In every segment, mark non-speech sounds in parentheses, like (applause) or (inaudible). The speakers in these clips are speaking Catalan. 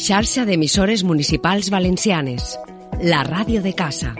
xarxa d'emissores municipals valencianes, la ràdio de casa.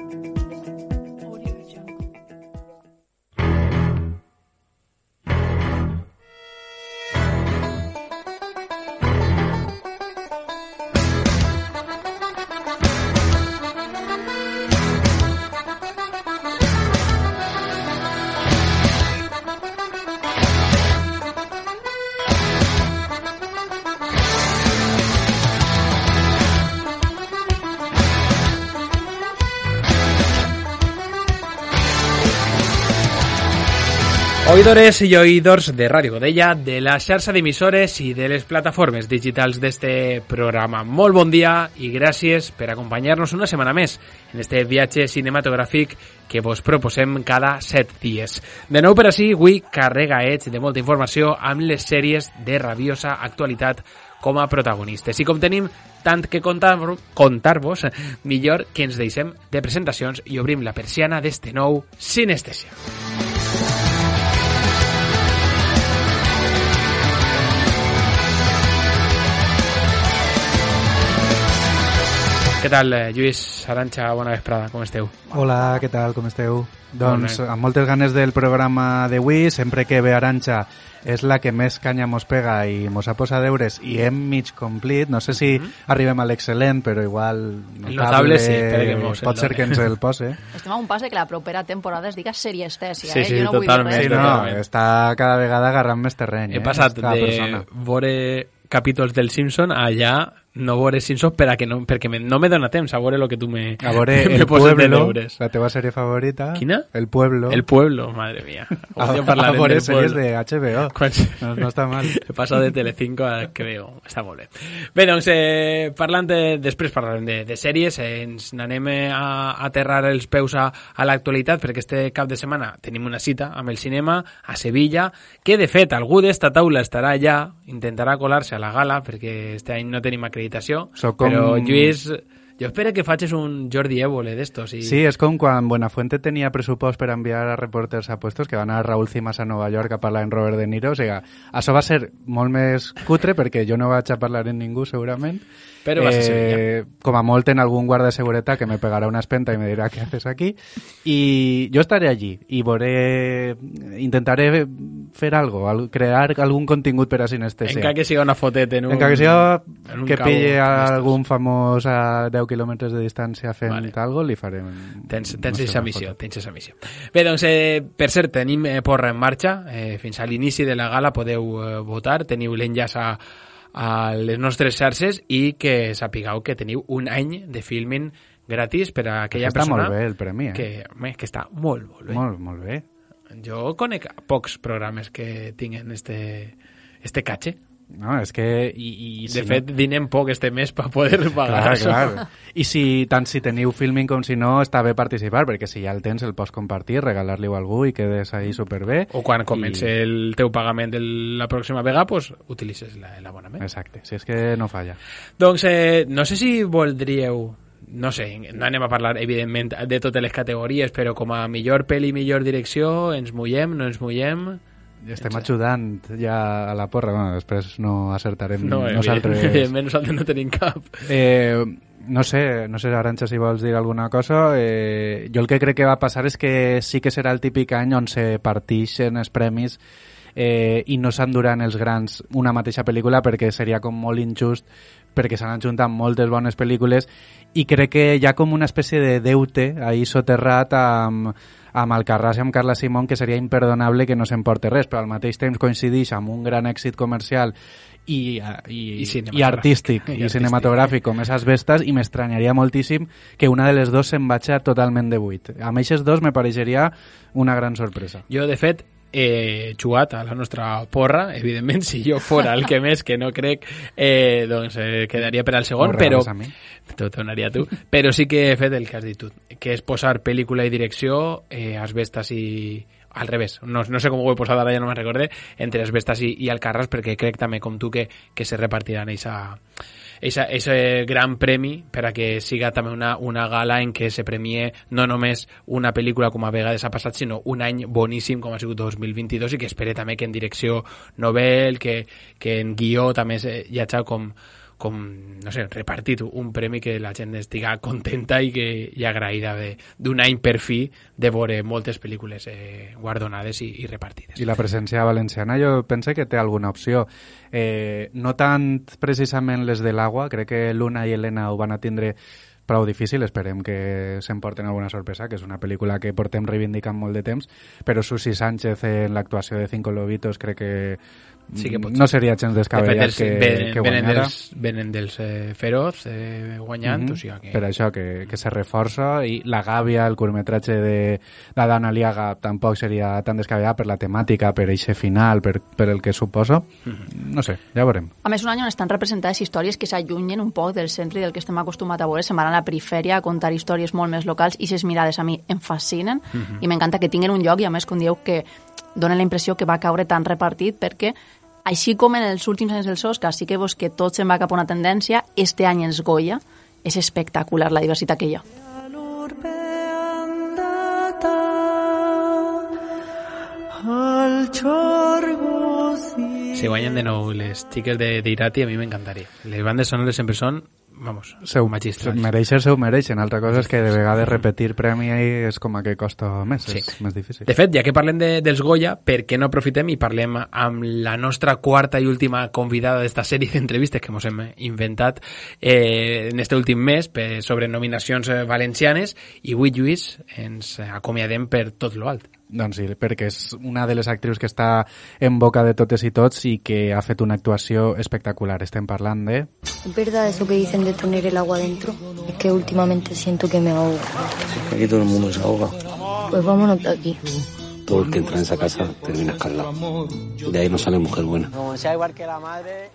Oïdores i oïdors de Ràdio Godella, de la xarxa d'emissores i de les plataformes digitals d'este programa. Molt bon dia i gràcies per acompanyar-nos una setmana més en este viatge cinematogràfic que vos proposem cada set dies. De nou per així, avui carrega ets de molta informació amb les sèries de rabiosa actualitat com a protagonistes. I com tenim tant que contar-vos, contar millor que ens deixem de presentacions i obrim la persiana d'este nou Sinestèsia. Què tal, eh, Lluís Aranxa? Bona vesprada, com esteu? Hola, què tal, com esteu? Doncs amb moltes ganes del programa d'avui, sempre que ve Aranxa és la que més canya mos pega i mos ha posat deures i hem mig complit. No sé si mm -hmm. arribem a l'excel·lent, però igual notable, notable sí, que mos pot ser que ens el pose. (laughs) Estem a un pas de que la propera temporada es diga sèrie estèsia, sí, eh? Sí, jo no totalment. Vull dir res. Sí, no, està cada vegada agarrant més terreny. He eh? passat de persona. veure capítols del Simpson a allà no veure Simpsons per a que no, perquè me, no me dona temps a veure el que tu me, A veure (laughs) me El poses de Pueblo, deures. la teva sèrie favorita. Quina? El Pueblo. El Pueblo, madre mía. (laughs) a, a veure sèries de HBO. Quan... (laughs) No, no està mal. He passat de Telecinco a veo. Està molt bé. Bé, doncs, eh, parlant de, després parlarem de, de sèries, eh, ens n'anem a, a aterrar els peus a, a l'actualitat, perquè este cap de setmana tenim una cita amb el cinema a Sevilla, que de fet algú d'esta taula estarà allà, intentarà colar-se a la gala, perquè este any no tenim acreditació, Sóc com- però Lluís, jo espero que facis un Jordi Évole d'estos. I... Sí, és com quan Buenafuente tenia pressupost per enviar a reporters a puestos que van a Raúl Cimas a Nova York a parlar en Robert De Niro. O sigui, això va ser molt més cutre perquè jo no vaig a parlar en ningú segurament. Però va ser Sevilla. com a molt en algun guarda de seguretat que me pegarà una espenta i me dirà què haces aquí i jo estaré allí i veuré intentaré fer algo, al- crear algun contingut per a Sinestèsia. Encara que siga una foteta en un... Encara que sigui en un que pille a algun famós a 10 quilòmetres de distància fent Vale. algo, li farem... Tens, tens una missió, tens eixa missió. Bé, doncs, eh, per cert, tenim eh, porra en marxa. Eh, fins a l'inici de la gala podeu eh, votar. Teniu l'enllaç a, a les nostres xarxes i que sapigueu que teniu un any de filming gratis per a aquella Està persona molt bé el premi, eh? que, home, que està molt, molt bé. Molt, molt bé. Jo conec pocs programes que tinguen este, este catxe. No, és que... I, i De si fet, dinem poc este mes per poder no... pagar. Clar, clar. I si, tant si teniu filming com si no, està bé participar, perquè si ja el tens el pots compartir, regalar-li a algú i quedes ahí superbé. O quan comenci I- el teu pagament de la pròxima vegada, pues, utilitzes la- l'abonament. Exacte, si és que no falla. Doncs eh, no sé si voldríeu no sé, no anem a parlar evidentment de totes les categories, però com a millor pel·li, millor direcció, ens mullem, no ens mullem... Estem ajudant ja a la porra, bueno, després no acertarem No, nosaltres. evidentment nosaltres no tenim cap. Eh, no sé, no sé, Aranxa, si vols dir alguna cosa. Eh, jo el que crec que va passar és que sí que serà el típic any on se partixen els premis eh, i no s'enduran els grans una mateixa pel·lícula perquè seria com molt injust perquè s'han ajuntat moltes bones pel·lícules i crec que hi ha com una espècie de deute ahí soterrat amb, amb Alcarràs i amb Carla Simón que seria imperdonable que no s'emporte res, però al mateix temps coincideix amb un gran èxit comercial i, i, I i, i artístic I i, cinematogràfic com esas bestes i m'estranyaria moltíssim que una de les dos se'n vagi totalment de buit. Amb aquests dos me pareixeria una gran sorpresa. Jo, de fet, he jugat a la nostra porra, evidentment, si jo fora el que més, que no crec, eh, doncs eh, quedaria per al segon, però... T'ho donaria tu. Però sí que he fet el que has dit tu, que és posar pel·lícula i direcció, eh, Asbestas i... Al revés, no, no sé com ho he posat ara, ja no me'n recorde, entre Asbestas i, i Alcarràs, perquè crec també, com tu, que, que se repartiran eixa, eixa, eixe gran premi per a que siga també una, una gala en què se premie no només una pel·lícula com a vegades ha passat, sinó un any boníssim com ha sigut 2022 i que espere també que en direcció novel, que, que en guió també hi hagi com, com, no sé, repartit un premi que la gent estiga contenta i, que, i agraïda d'un any per fi de veure moltes pel·lícules eh, guardonades i, i repartides. I la presència valenciana jo pense que té alguna opció. Eh, no tant precisament les de l'agua, crec que Luna i Helena ho van a tindre prou difícil, esperem que s'emporten alguna sorpresa, que és una pel·lícula que portem reivindicant molt de temps, però Susi Sánchez en l'actuació de Cinco Lobitos crec que sí que pot no seria gens descabellat de fet, que, ven, que venen dels, venen dels eh, Feroz eh, guanyant, mm -hmm. o sigui que... Per això, que, que se reforça, i La Gàbia, el curtmetratge de d'Adana Aliaga, tampoc seria tan descabellat per la temàtica, per eixe final, per, per el que suposa. Mm -hmm. No sé, ja veurem. A més, un any on estan representades històries que s'allunyen un poc del centre i del que estem acostumats a veure, se'n van a la perifèria a contar històries molt més locals i ses mirades a mi em fascinen mm -hmm. i m'encanta que tinguin un lloc i a més, com dieu, que donen la impressió que va caure tan repartit perquè així com en els últims anys dels Oscars sí que veus que tot se'n va cap a una tendència, este any els Goya és espectacular la diversitat que hi ha. Si guanyen de nou les xiques d'Irati, a mi m'encantaria. Les bandes sonores sempre són vamos, seu, magistrals. Mereixer se ho mereixen. Altra cosa és que de vegades repetir premi és com a que costa més, sí. és més difícil. De fet, ja que parlem de, dels Goya, per què no aprofitem i parlem amb la nostra quarta i última convidada d'esta sèrie d'entrevistes que ens hem inventat eh, en este últim mes per, sobre nominacions eh, valencianes i avui, Lluís, ens acomiadem per tot lo alt. Doncs sí, perquè és una de les actrius que està en boca de totes i tots i que ha fet una actuació espectacular. Estem parlant de... ¿Es verdad eso que dicen de tener el agua dentro? Es que últimamente siento que me ahogo. Aquí todo el mundo se ahoga. Pues vámonos de aquí. todo el que entra en esa casa termina escaldado. De ahí no sale mujer buena.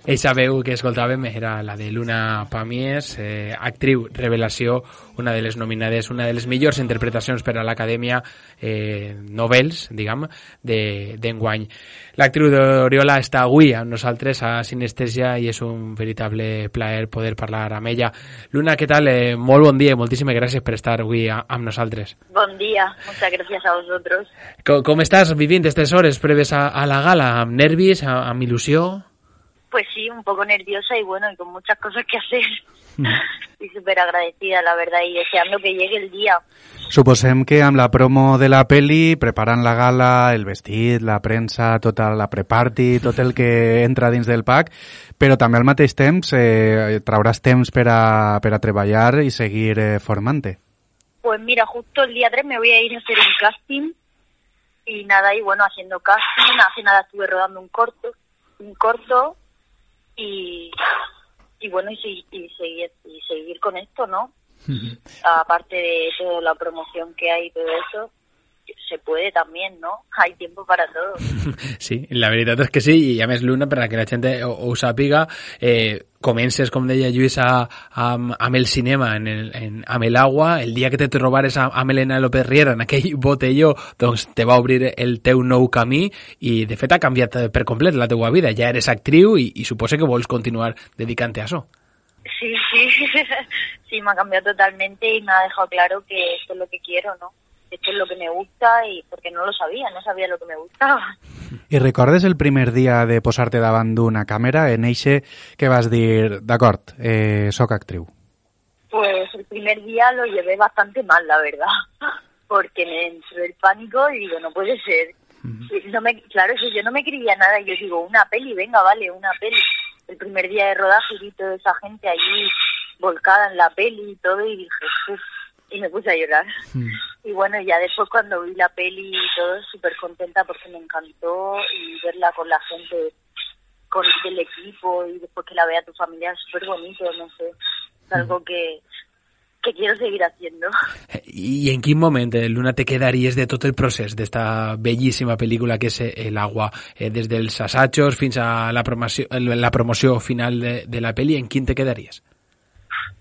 Eixa veu que escoltàvem era la de Luna Pamies, eh, actriu revelació, una de les nominades, una de les millors interpretacions per a l'Acadèmia eh, Novels, diguem, d'enguany. De, L'actriu d'Oriola està avui amb nosaltres a Sinestesia i és un veritable plaer poder parlar amb ella. Luna, què tal? Eh, molt bon dia i moltíssimes gràcies per estar avui a, amb nosaltres. Bon dia, muchas gracias a vosotros. Com, com estàs vivint aquestes hores preves a, a la gala? Amb nervis, a, amb il·lusió? Pues sí, un poco nerviosa y bueno, y con muchas cosas que hacer. Mm. (laughs) Estoy súper agradecida, la verdad, y deseando que llegue el día. Suposem que amb la promo de la peli, preparant la gala, el vestit, la premsa, tota la preparty, tot el que entra dins del pack, però també al mateix temps eh, trauràs temps per a, per a treballar i seguir eh, formant-te. Pues mira, justo el día 3 me voy a ir a hacer un casting y nada, y bueno, haciendo casting, hace nada estuve rodando un corto, un corto y, y bueno, y, y, seguir, y seguir con esto, ¿no? Aparte de toda la promoción que hay y todo eso, se puede también, ¿no? Hay tiempo para todo. (laughs) Sí, la veritat és que sí, i a més Luna, per a que la gent ho, ho sàpiga, eh, comences, com deia Lluís, a, amb, amb el cinema, en el, en, amb l'agua, el dia que te trobares amb Elena López Riera en aquell (laughs) botelló, doncs te va obrir el teu nou camí i de fet ha canviat per complet la teua vida. Ja eres actriu i, i suposa que vols continuar dedicant-te a això. Sí, sí, (laughs) sí, me ha cambiado totalmente y me ha dejado claro que esto es lo que quiero, ¿no? Esto es lo que me gusta y porque no lo sabía, no sabía lo que me gustaba. I recordes el primer dia de posar-te davant d'una càmera en eixe que vas dir, d'acord, eh, soc actriu? Pues el primer día lo llevé bastante mal, la verdad, (laughs) porque me entró el pánico y digo, no puede ser. Uh -huh. no me, claro, eso yo no me creía nada y yo digo, una peli, venga, vale, una peli. El primer día de rodaje vi toda esa gente allí volcada en la peli y todo y dije, y me puse a llorar. Mm. Y bueno, ya después cuando vi la peli y todo, súper contenta porque me encantó y verla con la gente con del equipo y después que la vea tu familia es súper bonito, no sé, es algo que, que quiero seguir haciendo. I en quin moment, eh, Luna, te quedaries de tot el procés d'esta bellíssima pel·lícula que és eh, El agua, eh, des dels assajos fins a la promoció, la promoció final de, de la peli, en quin te quedaries?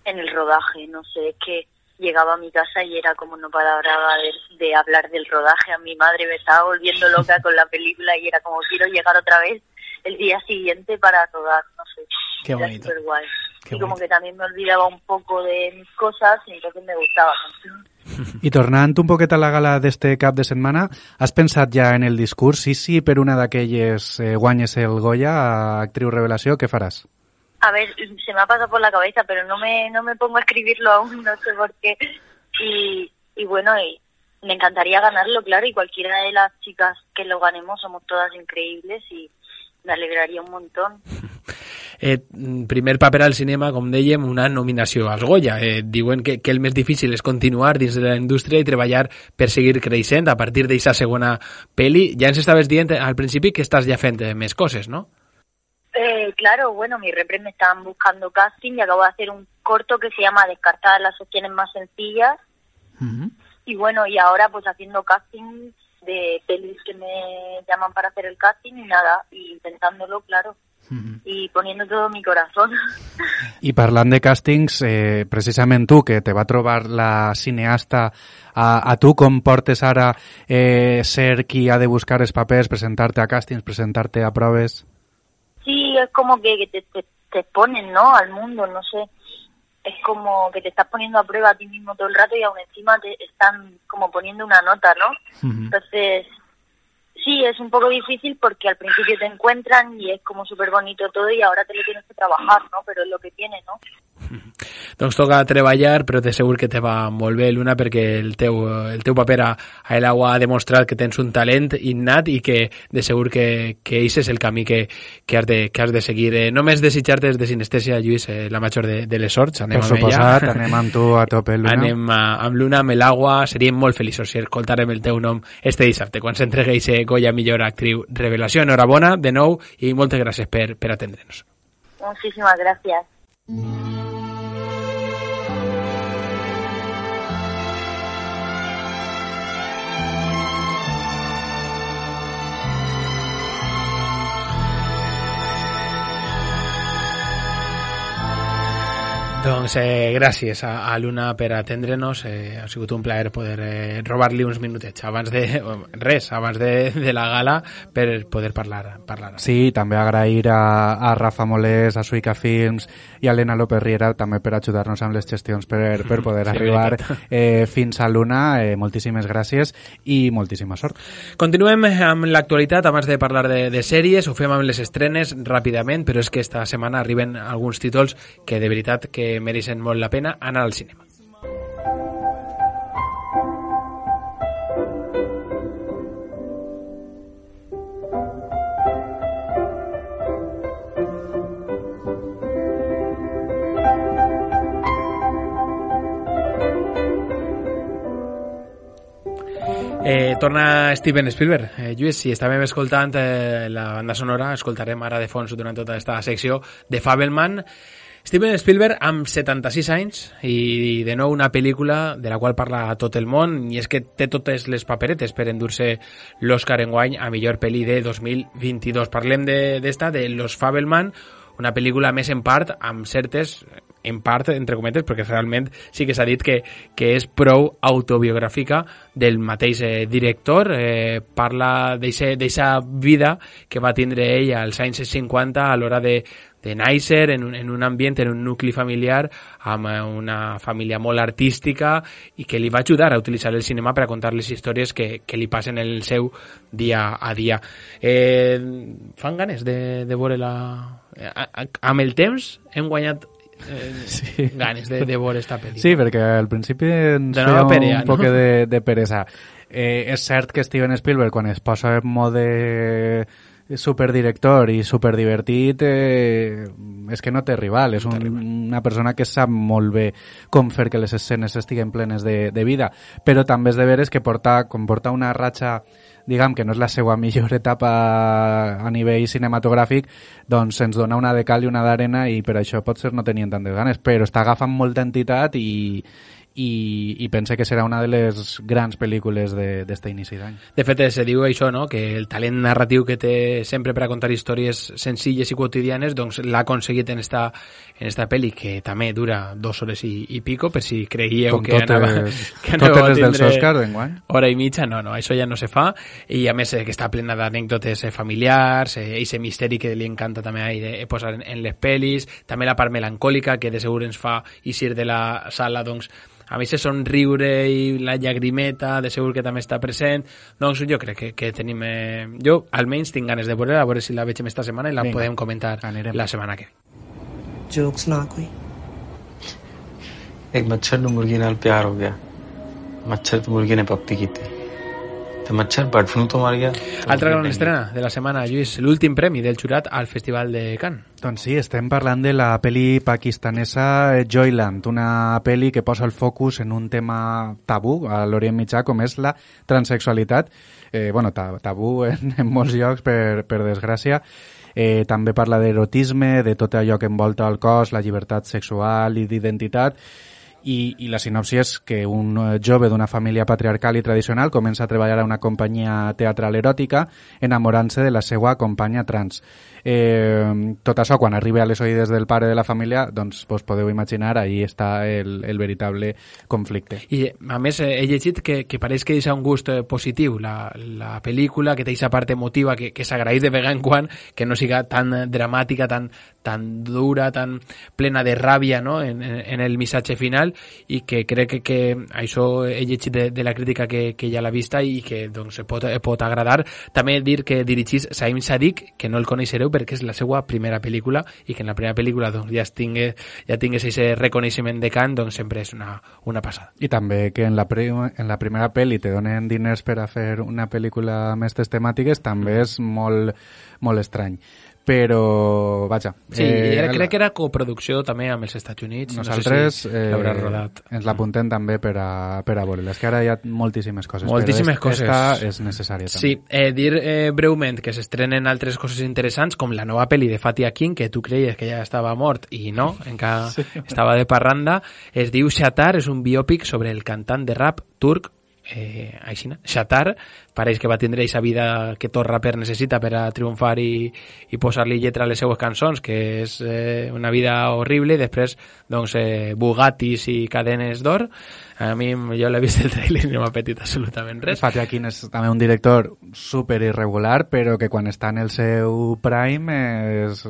En el rodaje, no sé, es que llegaba a mi casa y era como no paraba de, de hablar del rodaje. A mi madre me estaba volviendo loca con la película y era como quiero llegar otra vez el día siguiente para rodar, no sé. Qué bonito. Era guay. Qué y como que también me olvidaba un poco de mis cosas y entonces me gustaba. I tornant un poquet a la gala d'este cap de setmana, has pensat ja en el discurs? Sí, sí, per una d'aquelles eh, guanyes el Goya actriu revelació, què faràs? A ver, se me ha pasado por la cabeza, pero no me, no me pongo a escribirlo aún, (laughs) no sé por qué. Y, y bueno, me encantaría ganarlo, claro, y cualquiera de las chicas que lo ganemos somos todas increíbles y me alegraría un montón. (laughs) Eh, primer paper al cinema, com dèiem, una nominació als Goya. Eh, diuen que, el més difícil és continuar dins de la indústria i treballar per seguir a partir d'aquesta segona peli. Ja ens estaves dient al principi que estàs ja fent eh, més coses, no? Eh, claro, bueno, mi repre me estaban buscando casting y acabo de hacer un corto que se llama Descartar las opciones más sencillas. Uh -huh. Y bueno, y ahora pues haciendo casting de pelis que me llaman para hacer el casting y nada, y intentándolo, claro. Uh -huh. Y poniendo todo mi corazón. I parlant de càstings, eh, precisament tu, que te va trobar la cineasta, a, a tu com portes ara eh, ser qui ha de buscar els papers, presentar-te a càstings, presentar-te a proves? Sí, es como que, que te, te, te exponen, ¿no? Al mundo, no sé. Es como que te estás poniendo a prueba a ti mismo todo el rato y aún encima te están como poniendo una nota, ¿no? Uh -huh. Entonces, sí, es un poco difícil porque al principio te encuentran y es como súper bonito todo y ahora te lo tienes que trabajar, ¿no? Pero es lo que tiene, ¿no? Doncs toca treballar, però de segur que te va molt bé, Luna, perquè el teu, el teu paper a, a El Agua ha demostrat que tens un talent innat i que de segur que, que eix és el camí que, que, has, de, que has de seguir. Eh, només desitjar-te des de Sinestèsia, Lluís, eh, la major de, de les sorts. Anem per suposat, ella. anem amb tu a tope, Luna. Anem a, amb Luna, amb El Agua. Seríem molt feliços si escoltarem el teu nom este dissabte, quan s'entregueix Goya Millor Actriu Revelació. Enhorabona, de nou, i moltes gràcies per, per atendre'ns. Muchísimas gracias. Doncs eh, gràcies a, a Luna per atendre'ns. Eh, ha sigut un plaer poder eh, robar-li uns minutets abans de... (laughs) res, abans de, de la gala per poder parlar. parlar. Sí, també agrair a, a Rafa Molés, a Suica Films i a Elena López Riera també per ajudar-nos amb les gestions per, per (laughs) poder Sí, arribar eh, fins a l'una. Eh, moltíssimes gràcies i moltíssima sort. Continuem amb l'actualitat abans de parlar de, de sèries, ho fem amb les estrenes ràpidament, però és que esta setmana arriben alguns títols que de veritat que mereixen molt la pena anar al cinema. Eh, torna Steven Spielberg. Eh, Lluís, si estàvem escoltant eh, la banda sonora, escoltarem ara de fons durant tota aquesta secció de Fabelman. Steven Spielberg amb 76 anys i de nou una pel·lícula de la qual parla tot el món i és que té totes les paperetes per endur-se l'Oscar enguany a millor pel·li de 2022. Parlem de- d'esta, de, de Los Fabelman, una pel·lícula més en part amb certes en part, entre cometes, perquè realment sí que s'ha dit que, que és prou autobiogràfica del mateix eh, director. Eh, parla d'aquesta vida que va tindre ell als anys 50 a l'hora de, de néixer en un, en un ambient, en un nucli familiar amb eh, una família molt artística i que li va ajudar a utilitzar el cinema per a contar les històries que, que li passen en el seu dia a dia. Eh, fan ganes de, de veure la... eh, a- a- Amb el temps hem guanyat eh, (laughs) Sí. ganes de, de veure esta pel·lícula. Sí, perquè al principi ens De feia un no? poc de, de peresa. Eh, és cert que Steven Spielberg, quan es posa en mode superdirector i superdivertit, eh, és que no té rival. És un, una persona que sap molt bé com fer que les escenes estiguen plenes de, de vida. Però també és de veres que porta, com porta una ratxa diguem que no és la seva (laughs) millor etapa a nivell cinematogràfic, doncs ens dona una de cal i una d'arena i per això potser no tenien tantes ganes, però està agafant molta entitat i, i, i pense que serà una de les grans pel·lícules de- d'este inici d'any. De fet, se diu això, no? que el talent narratiu que té sempre per a contar històries senzilles i quotidianes doncs l'ha aconseguit en esta, en esta pel·li, que també dura dues hores i, i pico, per si creieu Com que totes- anava, (laughs) que totes anava a les dels Oscar d'enguany. Hora i mitja, no, no, això ja no se fa, i a més eh, que està plena d'anècdotes eh, familiars, eh, ese misteri que li encanta també a ell, eh, posar en, en les pel·lis, també la part melancòlica que de segur ens fa eixir de la sala, doncs, a més se somriure i la llagrimeta de segur que també està present doncs jo crec que, que tenim eh, jo almenys tinc ganes de veure a veure si la veig aquesta setmana i la Vinga, podem comentar anirem. la setmana que ve jokes ना कोई Ek मच्छर नु murgi nal pyar ho gaya. मच्छर तो murgi ne Pappi ki te. De Matxar per fer to Maria. Altra gran estrena de la setmana, Lluís, l'últim premi del jurat al Festival de Cannes. Doncs sí, estem parlant de la pel·li pakistanesa eh, Joyland, una pel·li que posa el focus en un tema tabú a l'Orient Mitjà, com és la transexualitat. Eh, bueno, tabú (laughs) en, en molts llocs, per, per desgràcia. Eh, també parla d'erotisme, de tot allò que envolta el cos, la llibertat sexual i d'identitat i, i la sinopsi és que un eh, jove d'una família patriarcal i tradicional comença a treballar a una companyia teatral eròtica enamorant-se de la seva companya trans. Eh, tot això, quan arriba a les oïdes del pare de la família, doncs vos podeu imaginar, ahí està el, el veritable conflicte. I, a més, eh, he llegit que, que pareix que deixa un gust eh, positiu la, la pel·lícula, que té aquesta part emotiva que, que s'agraeix de vegada en quan, que no siga tan dramàtica, tan, tan dura, tan plena de ràbia no? en, en, el missatge final i que crec que, que això he llegit de, de la crítica que, que ja l'ha vista i que doncs, pot, pot agradar. També dir que dirigís Saim Sadik, que no el coneixereu perquè és la seva primera pel·lícula i que en la primera pel·lícula doncs, ja tingués, ja tingués aquest reconeixement de Cannes, doncs sempre és una, una passada. I també que en la, prima, en la primera pel·li te donen diners per a fer una pel·lícula amb aquestes temàtiques també és molt, molt estrany però vaja sí, eh, era, crec que era coproducció també amb els Estats Units nosaltres no sé si eh, rodat ens l'apuntem també per a, per a veure és que ara hi ha moltíssimes coses moltíssimes però coses esta és necessària també. sí, eh, dir eh, breument que s'estrenen altres coses interessants com la nova pel·li de Fatia King que tu creies que ja estava mort i no, encara sí. estava de parranda es diu Shatar, és un biòpic sobre el cantant de rap turc eh, aixina, Shatar pareix que va tindre aquesta vida que tot raper necessita per a triomfar i, i posar-li lletra a les seues cançons, que és eh, una vida horrible, després doncs, eh, Bugattis i cadenes d'or. A mi, jo l'he vist el trailer i no m'ha petit absolutament res. Fatih Akin és també un director super irregular, però que quan està en el seu prime és,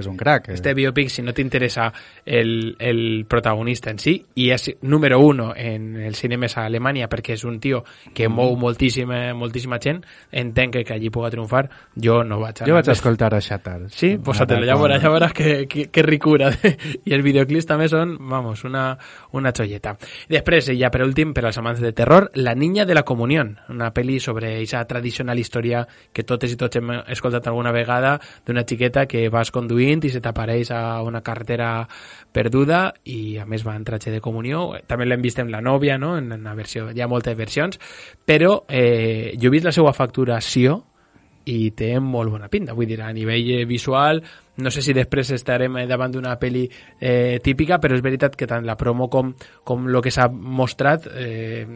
és un crack. Este biopic, si no t'interessa el, el protagonista en si, i és número uno en els cinemes a Alemanya perquè és un tio que mou moltíssim, moltíssima gent, entenc que, que allí puga triomfar, jo no vaig a... Jo vaig a escoltar a Shatar. Sí? Posatelo, ja veuràs, ja veuràs que, que, que ricura. (laughs) I els videoclips també són, vamos, una, una xolleta. Després, i ja per últim, per als amants de terror, La niña de la comunión, una pel·li sobre aquesta tradicional història que totes i tots hem escoltat alguna vegada d'una xiqueta que vas conduint i se t'apareix a una carretera perduda i a més va en tratge de comunió. També l'hem vist en La nòvia, no? en una versió, hi ha moltes versions, però eh, jo he vist la seva facturació i té molt bona pinta, vull dir, a nivell eh, visual, no sé si després estarem eh, davant d'una pel·li eh, típica, però és veritat que tant la promo com, com el que s'ha mostrat eh,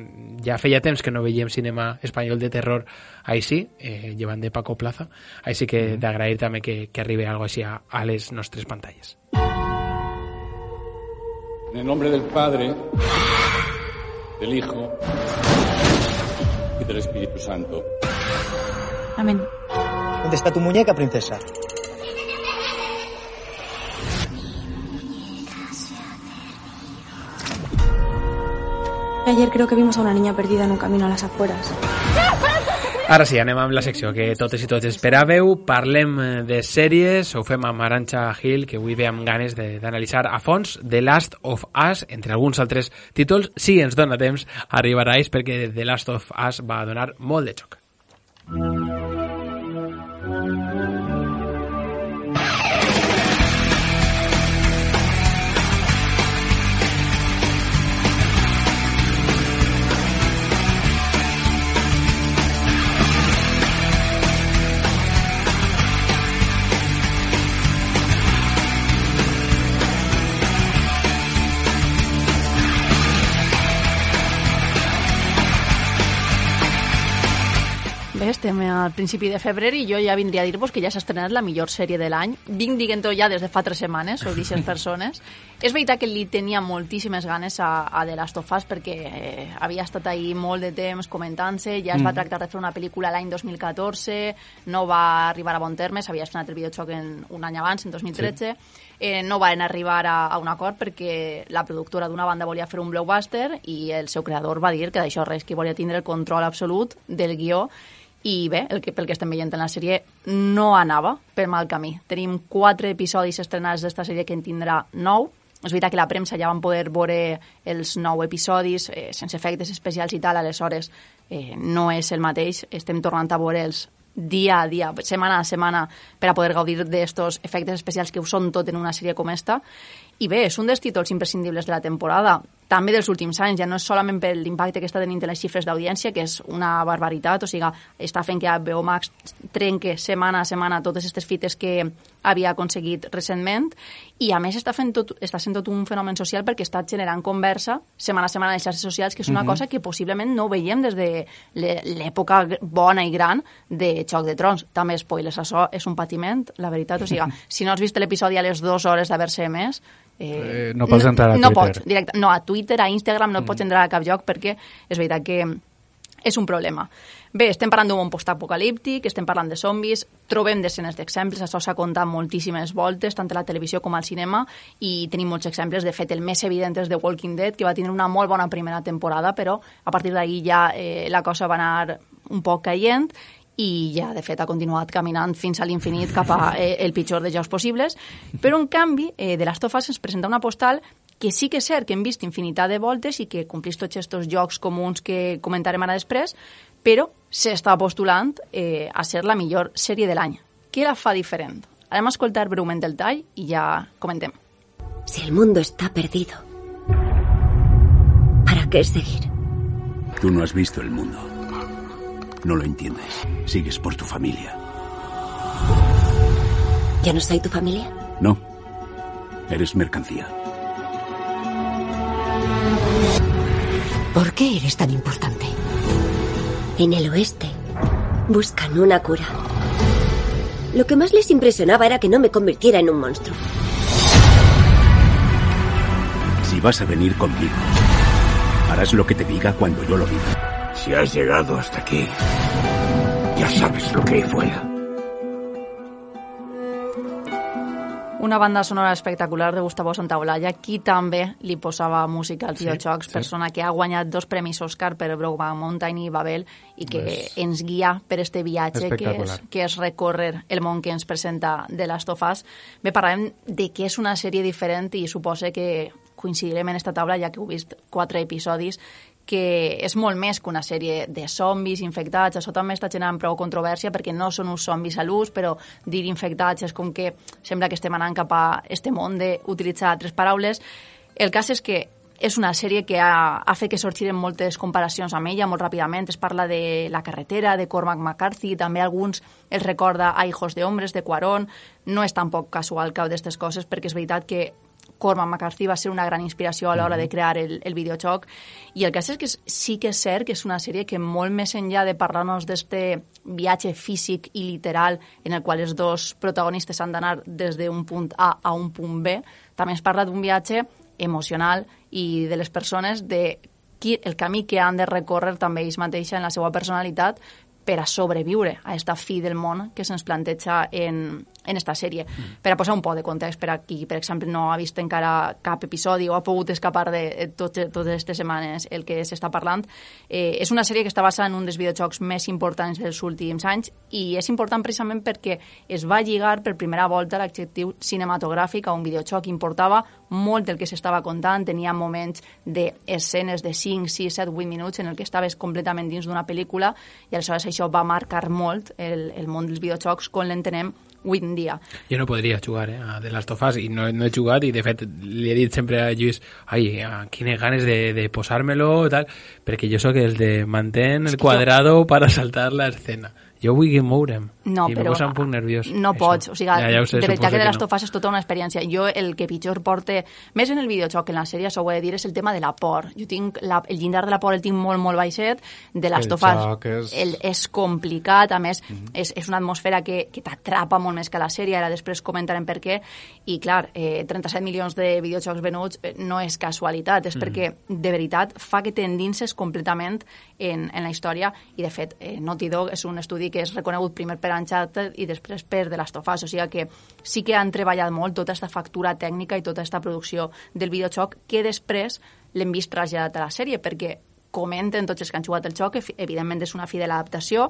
ja feia temps que no veiem cinema espanyol de terror així, eh, llevant de Paco Plaza, així que mm. d'agrair també que, que arribi algo així a, a les nostres pantalles. En el nombre del Padre, del Hijo y del Espíritu Santo. Amén. ¿Dónde está tu muñeca, princesa? Ayer creo que vimos a una niña perdida en un camino a las afueras. Ara sí, anem amb la secció que totes i tots esperàveu. Parlem de sèries, ho fem amb Aranxa Hill, que avui ve amb ganes d'analitzar a fons The Last of Us, entre alguns altres títols. Si ens dona temps, arribaràs perquè The Last of Us va donar molt de xoc. Bé, estem al principi de febrer i jo ja vindria a dir-vos que ja s'ha estrenat la millor sèrie de l'any. Vinc dient-ho ja des de fa tres setmanes, sóc d'aquestes (laughs) persones. És veritat que li tenia moltíssimes ganes a, a The Last of Us perquè eh, havia estat ahí molt de temps comentant-se, ja es va Mm. tractar de fer una pel·lícula l'any 2014, no va arribar a bon terme, s'havia estrenat el videojoc en, un any abans, en 2013, eh, no van arribar a, a un acord perquè la productora d'una banda volia fer un blockbuster i el seu creador va dir que d'això res, que volia tindre el control absolut del guió i bé, el que, pel que estem veient en la sèrie no anava per mal camí. Tenim quatre episodis estrenats d'esta sèrie que en tindrà nou. És veritat que la premsa ja van poder veure els nou episodis eh, sense efectes especials i tal, aleshores eh, no és el mateix. Estem tornant a veure'ls dia a dia, setmana a setmana, per a poder gaudir d'estos efectes especials que ho són tot en una sèrie com esta. I bé, és un dels títols imprescindibles de la temporada també dels últims anys, ja no és solament per l'impacte que està tenint en les xifres d'audiència, que és una barbaritat, o sigui, està fent que HBO Max trenque setmana a setmana totes aquestes fites que havia aconseguit recentment, i a més està, fent tot, està sent tot un fenomen social perquè està generant conversa setmana a setmana en les xarxes socials, que és una uh -huh. cosa que possiblement no veiem des de l'època bona i gran de Xoc de Trons. També, spoilers, això és un patiment, la veritat, o sigui, (laughs) si no has vist l'episodi a les dues hores d'haver-se emès, Eh, no pots entrar a Twitter. No pots, directe, no, a Twitter, a Instagram no mm. pots entrar a cap lloc perquè és veritat que és un problema. Bé, estem parlant d'un món postapocalíptic, estem parlant de zombis, trobem decenes d'exemples, això s'ha contat moltíssimes voltes, tant a la televisió com al cinema, i tenim molts exemples. De fet, el més evident és The Walking Dead, que va tenir una molt bona primera temporada, però a partir d'ahir ja eh, la cosa va anar un poc caient i ja, de fet, ha continuat caminant fins a l'infinit cap a eh, el pitjor de jocs possibles. Però, en canvi, eh, de Last of Us ens presenta una postal que sí que és cert que hem vist infinitat de voltes i que complís tots aquests jocs comuns que comentarem ara després, però s'està postulant eh, a ser la millor sèrie de l'any. Què la fa diferent? Anem a escoltar breument el tall i ja comentem. Si el mundo está perdido, ¿para qué seguir? Tú no has visto el mundo. No lo entiendes. Sigues por tu familia. ¿Ya no soy tu familia? No. Eres mercancía. ¿Por qué eres tan importante? En el oeste buscan una cura. Lo que más les impresionaba era que no me convirtiera en un monstruo. Si vas a venir conmigo, harás lo que te diga cuando yo lo diga. Si has llegado hasta aquí, ya sabes lo que hay fuera. Una banda sonora espectacular de Gustavo Santaolalla, qui també li posava música als sí, videojocs, sí. persona que ha guanyat dos premis Oscar per Brokeback Mountain i Babel i que pues... ens guia per este viatge que és, que és recórrer el món que ens presenta de Last of Us. Bé, parlem de que és una sèrie diferent i suposa que coincidirem en esta taula, ja que heu vist quatre episodis, que és molt més que una sèrie de zombis infectats. Això també està generant prou controvèrsia perquè no són uns zombis a l'ús, però dir infectats és com que sembla que estem anant cap a este món d'utilitzar altres paraules. El cas és que és una sèrie que ha, ha fet que sorgiren moltes comparacions amb ella molt ràpidament. Es parla de La carretera, de Cormac McCarthy, també alguns els recorda a Hijos de Hombres, de Cuarón. No és tampoc casual cap d'aquestes coses, perquè és veritat que Cormac McCarthy va ser una gran inspiració a l'hora de crear el, el videojoc. I el cas és que sí que és cert que és una sèrie que molt més enllà de parlar-nos d'este viatge físic i literal en el qual els dos protagonistes han d'anar des d'un punt A a un punt B, també es parla d'un viatge emocional i de les persones de qui, el camí que han de recórrer també ells mateixos en la seva personalitat per a sobreviure a esta fi del món que se'ns planteja en, en esta sèrie. Mm. Per a posar un poc de context per a qui, per exemple, no ha vist encara cap episodi o ha pogut escapar de eh, tot, totes aquestes setmanes el que s'està parlant, eh, és una sèrie que està basada en un dels videojocs més importants dels últims anys i és important precisament perquè es va lligar per primera volta l'adjectiu cinematogràfic a un videojoc. Importava molt del que s'estava contant, tenia moments d'escenes de 5, 6, 7, 8 minuts en el que estaves completament dins d'una pel·lícula i aleshores això va marcar molt el, el món dels videojocs com l'entenem avui en dia. Jo no podria jugar eh, a The Last of Us i no, no he jugat i de fet li he dit sempre a Lluís ai, quines ganes de, de posar-me-lo tal, perquè jo sóc el de mantén el quadrado jo... para saltar la escena jo vull moure'm no, i però posa un poc nerviós. No això. pots, o sigui, ja, ja sé, de veritat que de les no. tofas és tota una experiència. Jo el que pitjor porte, més en el videojoc que en la sèrie, s'ho ho he de dir, és el tema de la por. Jo tinc la, el llindar de la por el tinc molt, molt baixet, de les tofas és... El, és complicat, a més, mm -hmm. és, és una atmosfera que, que t'atrapa molt més que la sèrie, ara després comentarem per què, i clar, eh, 37 milions de videojocs venuts eh, no és casualitat, és mm -hmm. perquè de veritat fa que t'endinses completament en, en la història, i de fet, eh, Naughty Dog és un estudi que és reconegut primer per Uncharted i després per The Last of Us, o sigui que sí que han treballat molt tota aquesta factura tècnica i tota aquesta producció del videojoc que després l'hem vist traslladat a la sèrie, perquè comenten tots els que han jugat el joc, evidentment és una fidel adaptació,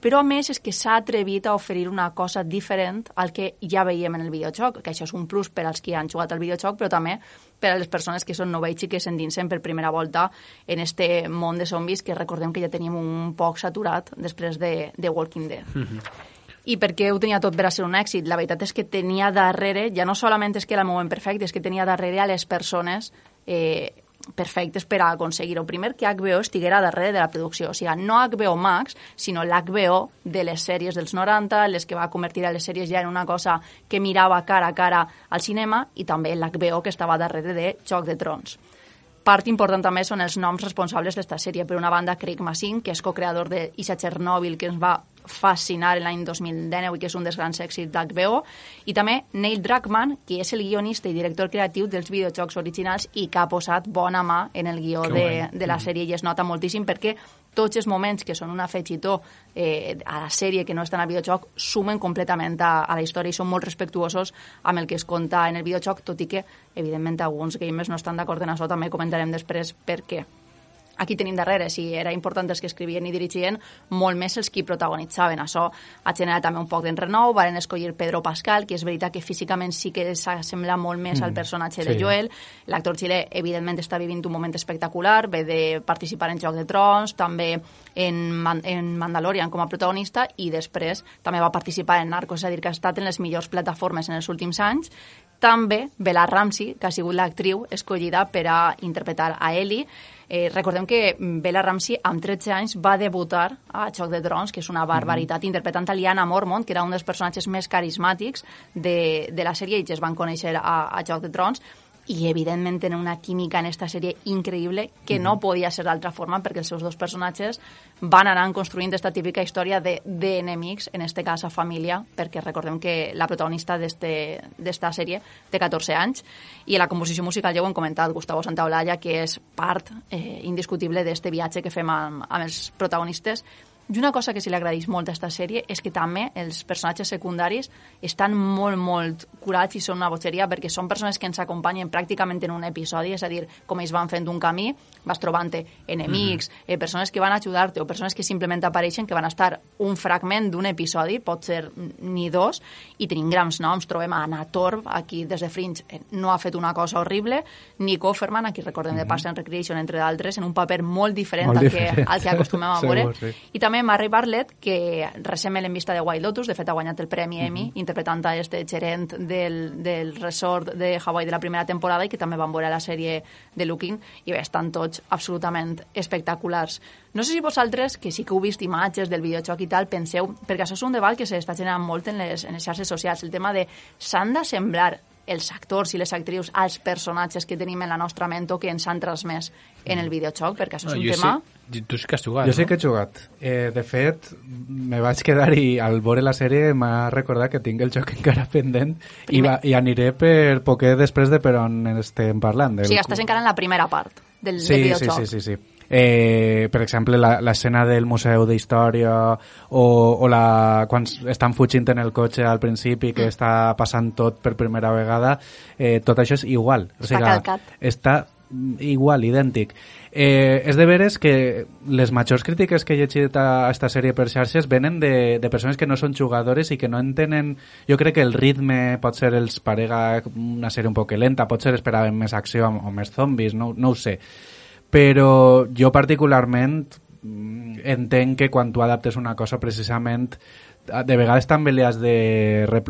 però a més és que s'ha atrevit a oferir una cosa diferent al que ja veiem en el videojoc, que això és un plus per als que han jugat al videojoc, però també per a les persones que són novells i que s'endinsen per primera volta en este món de zombis que recordem que ja teníem un poc saturat després de, de Walking Dead. Mm -hmm. I per què ho tenia tot per a ser un èxit? La veritat és que tenia darrere, ja no solament és que era el moment perfecte, és que tenia darrere a les persones eh, perfectes per a aconseguir-ho. Primer, que HBO estiguera darrere de la producció. O sigui, no HBO Max, sinó l'HBO de les sèries dels 90, les que va convertir a les sèries ja en una cosa que mirava cara a cara al cinema, i també l'HBO que estava darrere de Joc de Trons. Part important també són els noms responsables d'esta sèrie. Per una banda, Craig Massin, que és co-creador d'Isa Chernobyl, que ens va fascinar l'any 2019 i que és un dels grans èxits d'HBO, i també Neil Druckmann, que és el guionista i director creatiu dels videojocs originals i que ha posat bona mà en el guió de, de la mm. sèrie i es nota moltíssim perquè tots els moments que són un afegitó eh, a la sèrie que no estan al videojoc sumen completament a, a la història i són molt respectuosos amb el que es conta en el videojoc, tot i que, evidentment, alguns gamers no estan d'acord en això, també comentarem després per què aquí tenim darrere, si era important els que escrivien i dirigien, molt més els que protagonitzaven. Això ha generat també un poc d'enrenou, varen escollir Pedro Pascal, que és veritat que físicament sí que s'assembla molt més mm. al personatge sí. de Joel. L'actor xilè, evidentment, està vivint un moment espectacular, ve de participar en Joc de Trons, també en, Man en Mandalorian com a protagonista, i després també va participar en Narcos, és a dir, que ha estat en les millors plataformes en els últims anys, també Bella Ramsey, que ha sigut l'actriu escollida per a interpretar a Ellie, Eh, recordem que Bella Ramsey, amb 13 anys, va debutar a Xoc de Drons, que és una barbaritat, mm -hmm. interpretant a Liana Mormont, que era un dels personatges més carismàtics de, de la sèrie, i ja es van conèixer a, a Xoc de Drons, i evidentment tenen una química en esta sèrie increïble que no podia ser d'altra forma perquè els seus dos personatges van anar construint aquesta típica història d'enemics, de, en este cas a família, perquè recordem que la protagonista d'esta sèrie té 14 anys i la composició musical ja ho hem comentat, Gustavo Santaolalla, que és part eh, indiscutible d'este viatge que fem amb, amb els protagonistes i una cosa que se li agradeix molt a aquesta sèrie és que també els personatges secundaris estan molt, molt curats i són una bogeria perquè són persones que ens acompanyen pràcticament en un episodi, és a dir, com ells van fent un camí, vas trobant enemics, mm -hmm. eh, persones que van ajudar-te o persones que simplement apareixen, que van estar un fragment d'un episodi, pot ser ni dos, i tenim grans noms. Trobem a Anna Torv, aquí des de Fringe eh, no ha fet una cosa horrible, Nico Offerman, aquí recordem mm -hmm. de Parks and Recreation, entre d'altres, en un paper molt diferent, molt al, diferent. Que, al que acostumem a (laughs) veure. Sí. I també també Murray Bartlett, que recentment l'hem vista de White Lotus, de fet ha guanyat el Premi Emmy, mm -hmm. interpretant a este gerent del, del resort de Hawaii de la primera temporada i que també van veure la sèrie de Looking, i bé, estan tots absolutament espectaculars. No sé si vosaltres, que sí que heu vist imatges del videojoc i tal, penseu, perquè això és un debat que s'està generant molt en les, en les xarxes socials, el tema de s'han de semblar els actors i les actrius als personatges que tenim en la nostra ment o que ens han transmès en el videojoc, perquè això és no, un tema... Sí Tu sí que has jugat, Jo no? sí que he jugat. Eh, de fet, me vaig quedar i al veure la sèrie m'ha recordat que tinc el joc encara pendent i, va, i aniré per poquet després de per on estem parlant. Del... O sigui, estàs encara en la primera part del, sí, del videojoc. Sí, sí, sí, sí. Eh, per exemple, l'escena del Museu d'Història o, o la, quan estan fugint en el cotxe al principi que mm. està passant tot per primera vegada, eh, tot això és igual. O sigui, està calcat. Està igual, idèntic. Eh, és de veres que les majors crítiques que he llegit a aquesta sèrie per xarxes venen de, de persones que no són jugadores i que no entenen... Jo crec que el ritme pot ser els parega una sèrie un poc lenta, pot ser esperaven més acció o més zombis, no, no ho sé. Però jo particularment mm, entenc que quan tu adaptes una cosa precisament de vegades també li has de,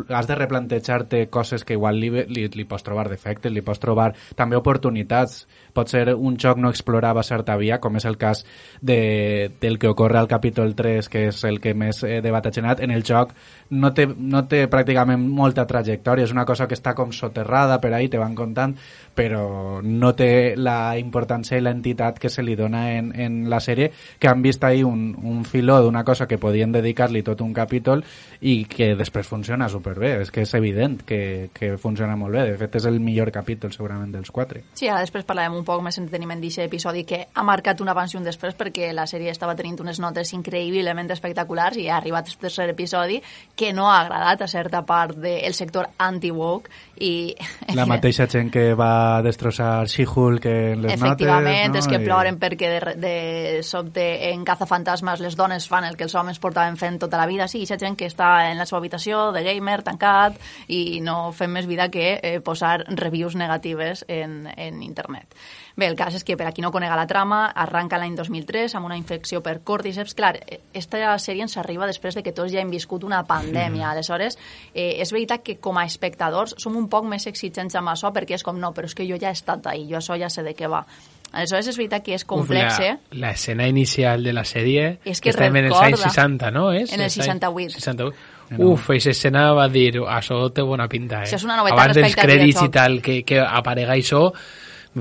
has de replantejar-te coses que igual li, li, li pots trobar defectes, li pots trobar també oportunitats. Pot ser un joc no explorava certa via, com és el cas de, del que ocorre al capítol 3, que és el que més eh, debat ha generat. En el joc no té, no té pràcticament molta trajectòria, és una cosa que està com soterrada per ahí, te van contant, però no té la importància i l'entitat que se li dona en, en la sèrie, que han vist ahí un, un filó d'una cosa que podien dedicar-li tot un capítol i que després funciona superbé. És que és evident que, que funciona molt bé. De fet, és el millor capítol segurament dels quatre. Sí, ara després parlarem un poc més entreteniment d'aquest episodi que ha marcat un abans i un després perquè la sèrie estava tenint unes notes increïblement espectaculars i ha arribat el tercer episodi que no ha agradat a certa part del sector anti-woke i... (laughs) La mateixa gent que va destrossar She-Hulk en les Efectivament, notes... és que ploren perquè de, de sobte en Cazafantasmes les dones fan el que els homes portaven fent tota la vida. Sí, ha gent que està en la seva habitació de gamer, tancat, i no fem més vida que eh, posar reviews negatives en, en internet. Bé, el cas és que, per a qui no conega la trama, arranca l'any 2003 amb una infecció per cordyceps. Clar, esta sèrie ens arriba després de que tots ja hem viscut una pandèmia. Mm. Aleshores, eh, és veritat que com a espectadors som un poc més exigents amb això perquè és com, no, però és que jo ja he estat ahí, jo això ja sé de què va. Aleshores, és veritat que és complex, Uf, la, eh? la escena inicial de la sèrie És que estem en els recorda. anys 60, no? És? En el Els anys 68. 68. Uf, aquesta escena va dir, això té bona pinta, eh? Això és una novetat Abans dels crèdits i tal, que, que aparega això,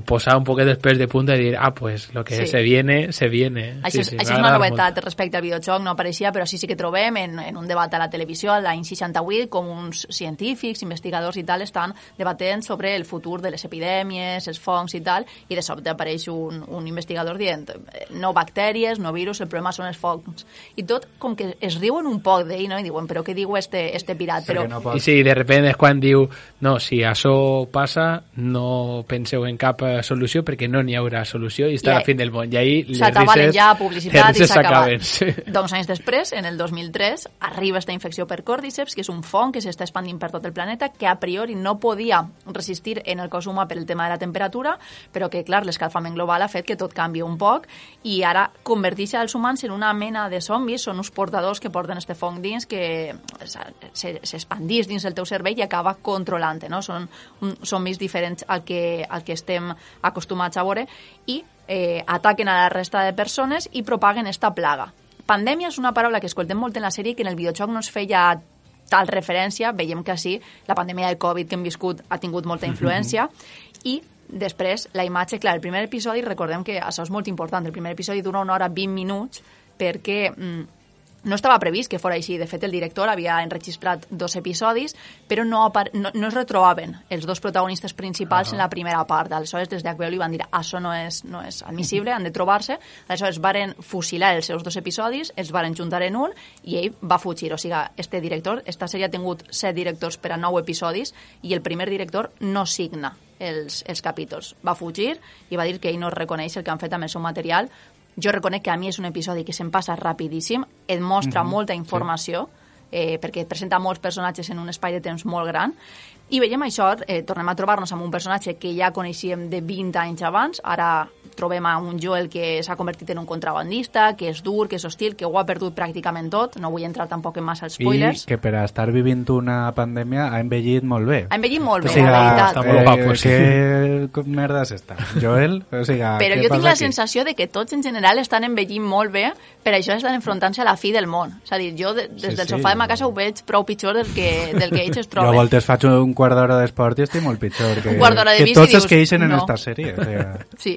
posar un poquet després de punta i dir, ah, pues lo que Sí. se viene, se viene. Això, és, sí, això és una novetat respecte al videojoc, no apareixia, però sí sí que trobem en, en un debat a la televisió l'any 68 com uns científics, investigadors i tal estan debatent sobre el futur de les epidèmies, els fongs i tal, i de sobte apareix un, un investigador dient eh, no bactèries, no virus, el problema són els fongs. I tot com que es riuen un poc d'ell, no? I diuen, però què diu este, este pirat? Però, I sí, de repente és quan diu no, si això passa no penseu en cap eh, solució perquè no n'hi haurà solució i està I a fin del món i ahí les rises, ja publicitat i s'acaben. sí. Doncs anys després, en el 2003, arriba esta infecció per còrdiceps, que és un fong que s'està expandint per tot el planeta, que a priori no podia resistir en el cos humà per el tema de la temperatura, però que, clar, l'escalfament global ha fet que tot canvi un poc i ara converteix els humans en una mena de zombis, són uns portadors que porten este fong dins que se- s'expandís dins el teu cervell i acaba controlant no? Són zombis diferents al que, al que estem acostumats a veure i eh, ataquen a la resta de persones i propaguen esta plaga. Pandèmia és una paraula que escoltem molt en la sèrie i que en el videojoc no es feia tal referència, veiem que sí, la pandèmia del Covid que hem viscut ha tingut molta influència. I després la imatge, clar, el primer episodi, recordem que això és molt important, el primer episodi dura una hora 20 minuts perquè mm, no estava previst que fos així. De fet, el director havia enregistrat dos episodis, però no, no, no es retrobaven els dos protagonistes principals Ah. en la primera part. Aleshores, des d'HBO li van dir això no és, no és admissible, han de trobar-se. Aleshores, varen fusilar els seus dos episodis, els varen juntar en un i ell va fugir. O sigui, este director, esta sèrie ha tingut set directors per a nou episodis i el primer director no signa els, els capítols. Va fugir i va dir que ell no reconeix el que han fet amb el seu material. Jo reconec que a mi és un episodi que se'm passa rapidíssim, et mostra Mhm, molta sí. informació, eh, perquè et presenta molts personatges en un espai de temps molt gran, i veiem això, eh, tornem a trobar-nos amb un personatge que ja coneixíem de 20 anys abans, ara trobem a un Joel que s'ha convertit en un contrabandista, que és dur, que és hostil, que ho ha perdut pràcticament tot, no vull entrar tampoc en massa spoilers. I que per a estar vivint una pandèmia ha envellit molt bé. Ha envellit molt bé, o sigui, la veritat. Està molt guapo, sí. Què merda és esta? Joel? O sigui, Però jo tinc la aquí? sensació de que tots en general estan envellint molt bé, per això estan enfrontant-se a la fi del món. És a dir, jo de, des Sí, del sí. sofà de ma casa ho veig prou pitjor del que, del que ells es Jo a troben. voltes faig un quart d'hora d'esport i estic molt pitjor. Que, que tots dius, es queixen en no. esta sèrie. O sigui, (laughs) Sí.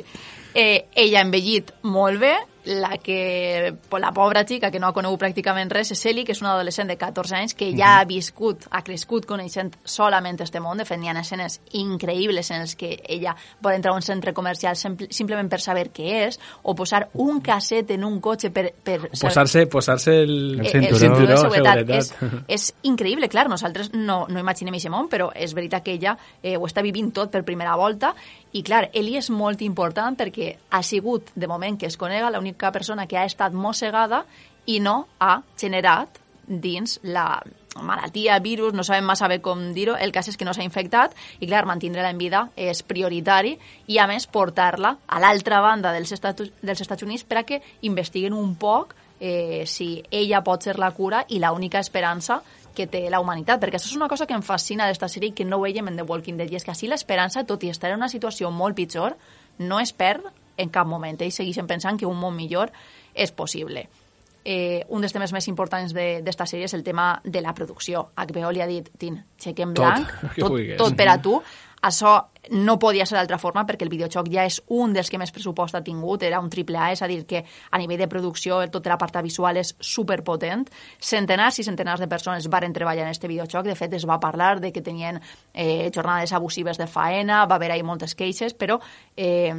Eh, ella ha envellit molt bé, la que la pobra xica que no ha conegut pràcticament res és Ellie, que és una adolescent de 14 anys que ja ha viscut, ha crescut coneixent solament este món. De fet, hi ha escenes increïbles en les que ella vol entrar a un centre comercial simple, simplement per saber què és, o posar un casset en un cotxe per... per Posar-se posar el, eh, el cinturó de seguretat. És, seguretat. és increïble, clar, nosaltres no, no imaginem aquest món, però és veritat que ella eh, ho està vivint tot per primera volta i clar, Eli és molt important perquè ha sigut, de moment que es conega, l'única persona que ha estat mossegada i no ha generat dins la malaltia, virus, no sabem massa bé com dir-ho, el cas és que no s'ha infectat i clar, mantindre-la en vida és prioritari i a més portar-la a l'altra banda dels Estats, dels Estats Units per a que investiguen un poc eh, si ella pot ser la cura i l'única esperança que té la humanitat, perquè això és una cosa que em fascina d'esta sèrie i que no veiem en The Walking Dead, i és que així l'esperança, tot i estar en una situació molt pitjor, no es perd en cap moment. Ells segueixen pensant que un món millor és possible. Eh, un dels temes més importants de- d'esta sèrie és el tema de la producció. HBO li ha dit, Tin, Tot, blanc, (laughs) tot, vulguis. tot per a tu. (laughs) Això no podia ser d'altra forma perquè el videojoc ja és un dels que més pressupost ha tingut, era un triple A, és a dir, que a nivell de producció tota la part visual és superpotent. Centenars i centenars de persones varen treballar en aquest videojoc, de fet es va parlar de que tenien eh, jornades abusives de faena, va haver-hi moltes queixes, però eh,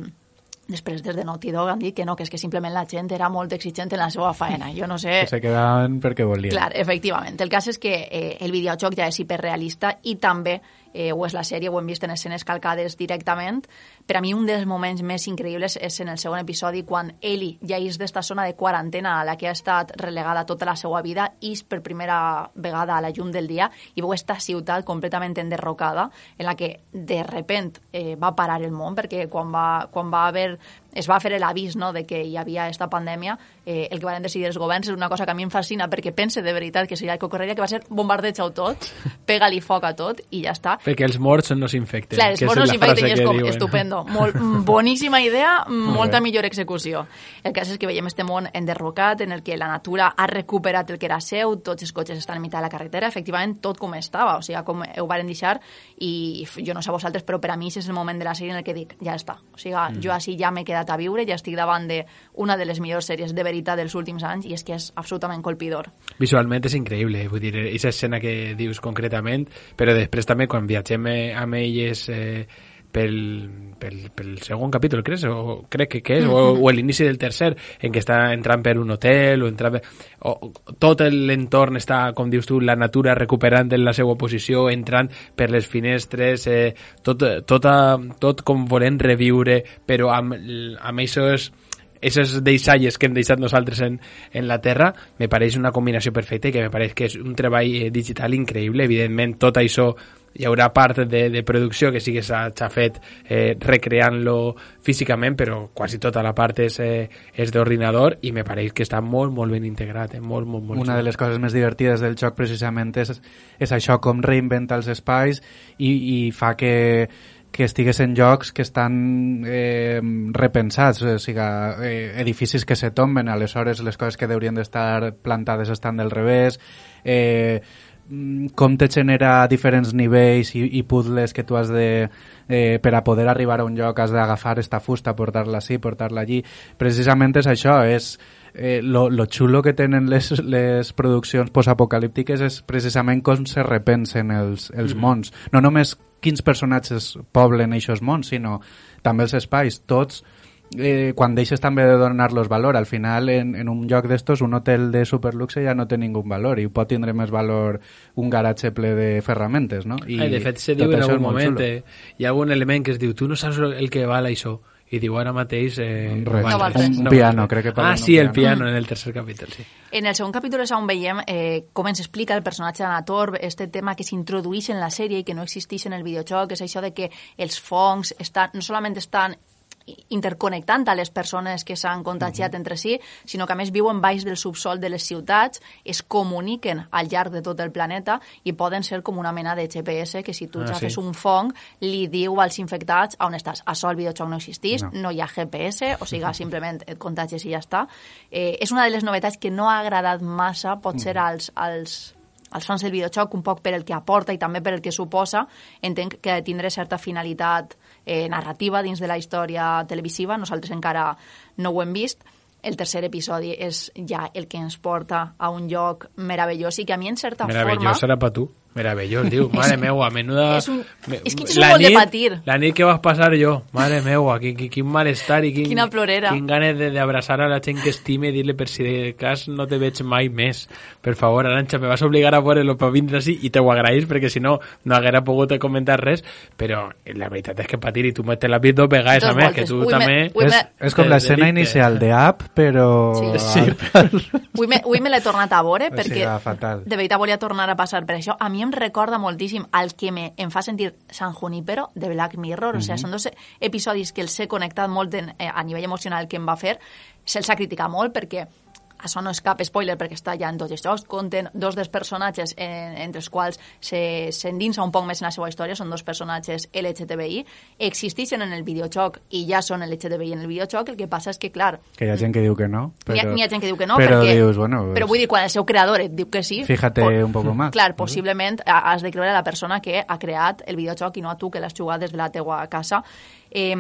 després des de Naughty Dog han dit que no, que és que simplement la gent era molt exigent en la seva faena. Jo no sé... (laughs) Que se quedaven perquè volien. Clar, efectivament. El cas és que eh, el videojoc ja és hiperrealista i també eh, o és la sèrie, ho hem vist en escenes calcades directament. Per a mi un dels moments més increïbles és en el segon episodi quan Ellie ja és d'esta zona de quarantena a la que ha estat relegada tota la seva vida i per primera vegada a la llum del dia i veu esta ciutat completament enderrocada en la que de repent eh, va parar el món perquè quan va, quan va haver es va fer l'avís no, de que hi havia aquesta pandèmia, eh, el que van decidir els governs és una cosa que a mi em fascina perquè pense de veritat que seria el que ocorreria, que va ser bombardeig-ho tot, (laughs) pega-li foc a tot i ja està. Perquè els morts no s'infecten. Clar, els morts no s'infecten i és com, diuen. estupendo, (laughs) molt, boníssima idea, molta millor execució. El cas és que veiem este món enderrocat, en el que la natura ha recuperat el que era seu, tots els cotxes estan a mitjà de la carretera, efectivament tot com estava, o sigui, com ho varen deixar, i jo no sé vosaltres, però per a mi és el moment de la sèrie en el que dic, ja està, o sigui, mm. jo així ja m'he quedat a viure, ja estic davant d'una de les millors sèries de veritat dels últims anys i és que és absolutament colpidor. Visualment és increïble, vull dir, aquesta escena que dius concretament, però després també quan viatgem eh, amb elles eh, pel, pel, pel segon capítol, crec, o crec que, que és, o, o l'inici del tercer, en què està entrant per un hotel, o entrant per, o, tot l'entorn està, com dius tu, la natura recuperant la seva posició, entrant per les finestres, eh, tot, tot, tot com volent reviure, però amb, amb aquests esos deixalles que hem deixat nosaltres en, en la Terra, me pareix una combinació perfecta i que me pareix que és un treball eh, digital increïble. Evidentment, tot això hi haurà part de, de producció que sí que s'ha fet eh, recreant-lo físicament, però quasi tota la part és, eh, és d'ordinador i me pareix que està molt, molt ben integrat. Eh? Molt, molt, molt Una de les coses més divertides del joc precisament és, és això, com reinventa els espais i, i fa que que estigués en jocs que estan eh, repensats, o sigui, eh, edificis que se tomben, aleshores les coses que haurien d'estar plantades estan del revés, eh, com te genera diferents nivells i, i puzzles que tu has de... Eh, per a poder arribar a un lloc has d'agafar esta fusta, portar-la així, portar-la allí. Precisament és això, és eh, lo, lo xulo que tenen les, les produccions postapocalíptiques és precisament com se repensen els, els mm. mons. No només quins personatges poblen aquests mons, sinó també els espais. Tots eh, quan deixes també de donar-los valor, al final en, en un lloc d'estos un hotel de superluxe ja no té ningú valor i pot tindre més valor un garatge ple de ferramentes, no? I Ai, de fet se diu en algun moment, eh, hi ha algun element que es diu tu no saps el que val això i diu ara mateix eh, res, no val un, un piano, crec que Ah, sí, el piano. en el tercer capítol, sí. En el segon capítol és on veiem eh, com ens explica el personatge d'Anator este tema que s'introdueix en la sèrie i que no existeix en el videojoc, és això de que els fongs estan, no solament estan interconnectant a les persones que s'han contagiat uh -huh. entre si, sinó que a més viuen baix del subsol de les ciutats, es comuniquen al llarg de tot el planeta i poden ser com una mena de GPS que si tu ah, ja sí. fes un fong li diu als infectats on estàs. Això al videojoc no existeix, no, no hi ha GPS, o sigui, (laughs) simplement et contagies i ja està. Eh, és una de les novetats que no ha agradat massa, pot ser als, als als fans del videojoc, un poc per el que aporta i també per el que suposa, entenc que tindrà certa finalitat eh, narrativa dins de la història televisiva, nosaltres encara no ho hem vist, el tercer episodi és ja el que ens porta a un lloc meravellós i que a mi en certa meravellós forma... Meravellós serà per tu. Meravellós, (laughs) diu, mare meua, menuda... És, un, és que és un molt de patir. La nit que vas passar jo, mare meua, quin, quin, quin malestar i quin, Quina plorera. quin ganes d'abraçar a la gent que estime i dir-li per si de cas no te veig mai més. Per favor, Aranxa, me vas obligar a veure-lo per vindre així i te ho agraïs perquè si no, no haguera pogut comentar res, però la veritat és que patir i tu te l'has vist dos vegades a més, que tu ui, també... Me, és, és com l'escena inicial de App, però... Sí. sí. Avui me, avui me l'he tornat a veure perquè o sigui, de veritat volia tornar a passar per això. A mi em recorda molt moltíssim al que me, em fa sentir San Junipero de Black Mirror. Mm -hmm. O sigui, són dos episodis que els he connectat molt en, eh, a nivell emocional que em va fer. Se'ls ha criticat molt perquè això no és cap spoiler perquè està ja en tots els jocs, compten dos dels personatges en, entre els quals s'endinsa se, un poc més en la seva història, són dos personatges LGTBI, existeixen en el videojoc i ja són LGTBI en el videojoc, el que passa és que, clar... Que hi ha gent que diu que no. Però, hi, ha, hi ha gent que diu que no, però perquè, dius, bueno, però vull dir, quan el seu creador et diu que sí... Fíjate por, un poc més. Clar, possiblement has de creure la persona que ha creat el videojoc i no a tu que l'has jugat des de la teua casa. Eh,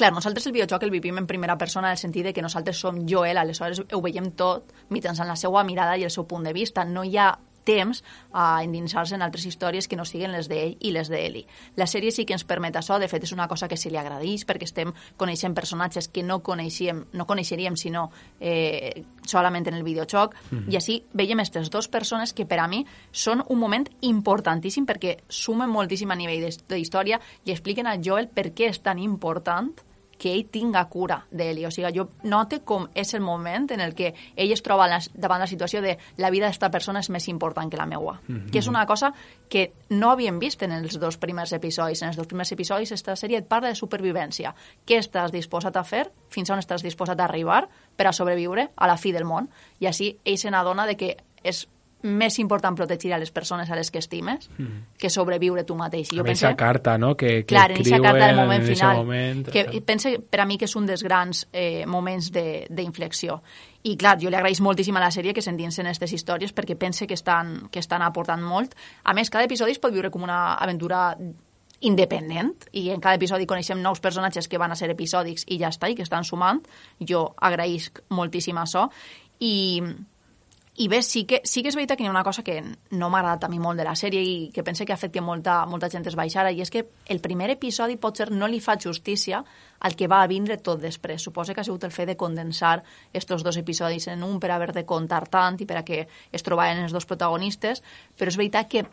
clar, nosaltres el videojoc el vivim en primera persona en el sentit de que nosaltres som Joel, aleshores ho veiem tot mitjançant la seva mirada i el seu punt de vista. No hi ha temps a endinsar-se en altres històries que no siguin les d'ell i les d'Eli. La sèrie sí que ens permet això, de fet és una cosa que se li agradeix perquè estem coneixent personatges que no coneixíem, no coneixeríem sinó eh, solament en el videojoc mm -hmm. i així veiem aquestes dues persones que per a mi són un moment importantíssim perquè sumen moltíssim a nivell d'història i expliquen a Joel per què és tan important que ell tinga cura d'ell. O sigui, jo note com és el moment en el que ell es troba davant la situació de la vida d'esta persona és més important que la meua. Mm -hmm. Que és una cosa que no havíem vist en els dos primers episodis. En els dos primers episodis esta sèrie et parla de supervivència. Què estàs disposat a fer? Fins on estàs disposat a arribar per a sobreviure a la fi del món? I així ell se n'adona de que és més important protegir a les persones a les que estimes mm. que sobreviure tu mateix. I jo pense, carta, no?, que, que clar, en aquesta carta del moment en final, moment, que pense per a mi que és un dels grans eh, moments d'inflexió. I clar, jo li agraeix moltíssim a la sèrie que s'endinsen aquestes històries perquè pense que estan, que estan aportant molt. A més, cada episodi es pot viure com una aventura independent i en cada episodi coneixem nous personatges que van a ser episòdics i ja està, i que estan sumant. Jo agraïsc moltíssim això. I, i bé, sí que, sí que és veritat que hi ha una cosa que no m'ha agradat a mi molt de la sèrie i que pense que ha fet que molta, molta gent es baixara, i és que el primer episodi potser no li fa justícia al que va a vindre tot després. Suposa que ha sigut el fet de condensar estos dos episodis en un per haver de contar tant i per a que es trobaven els dos protagonistes, però és veritat que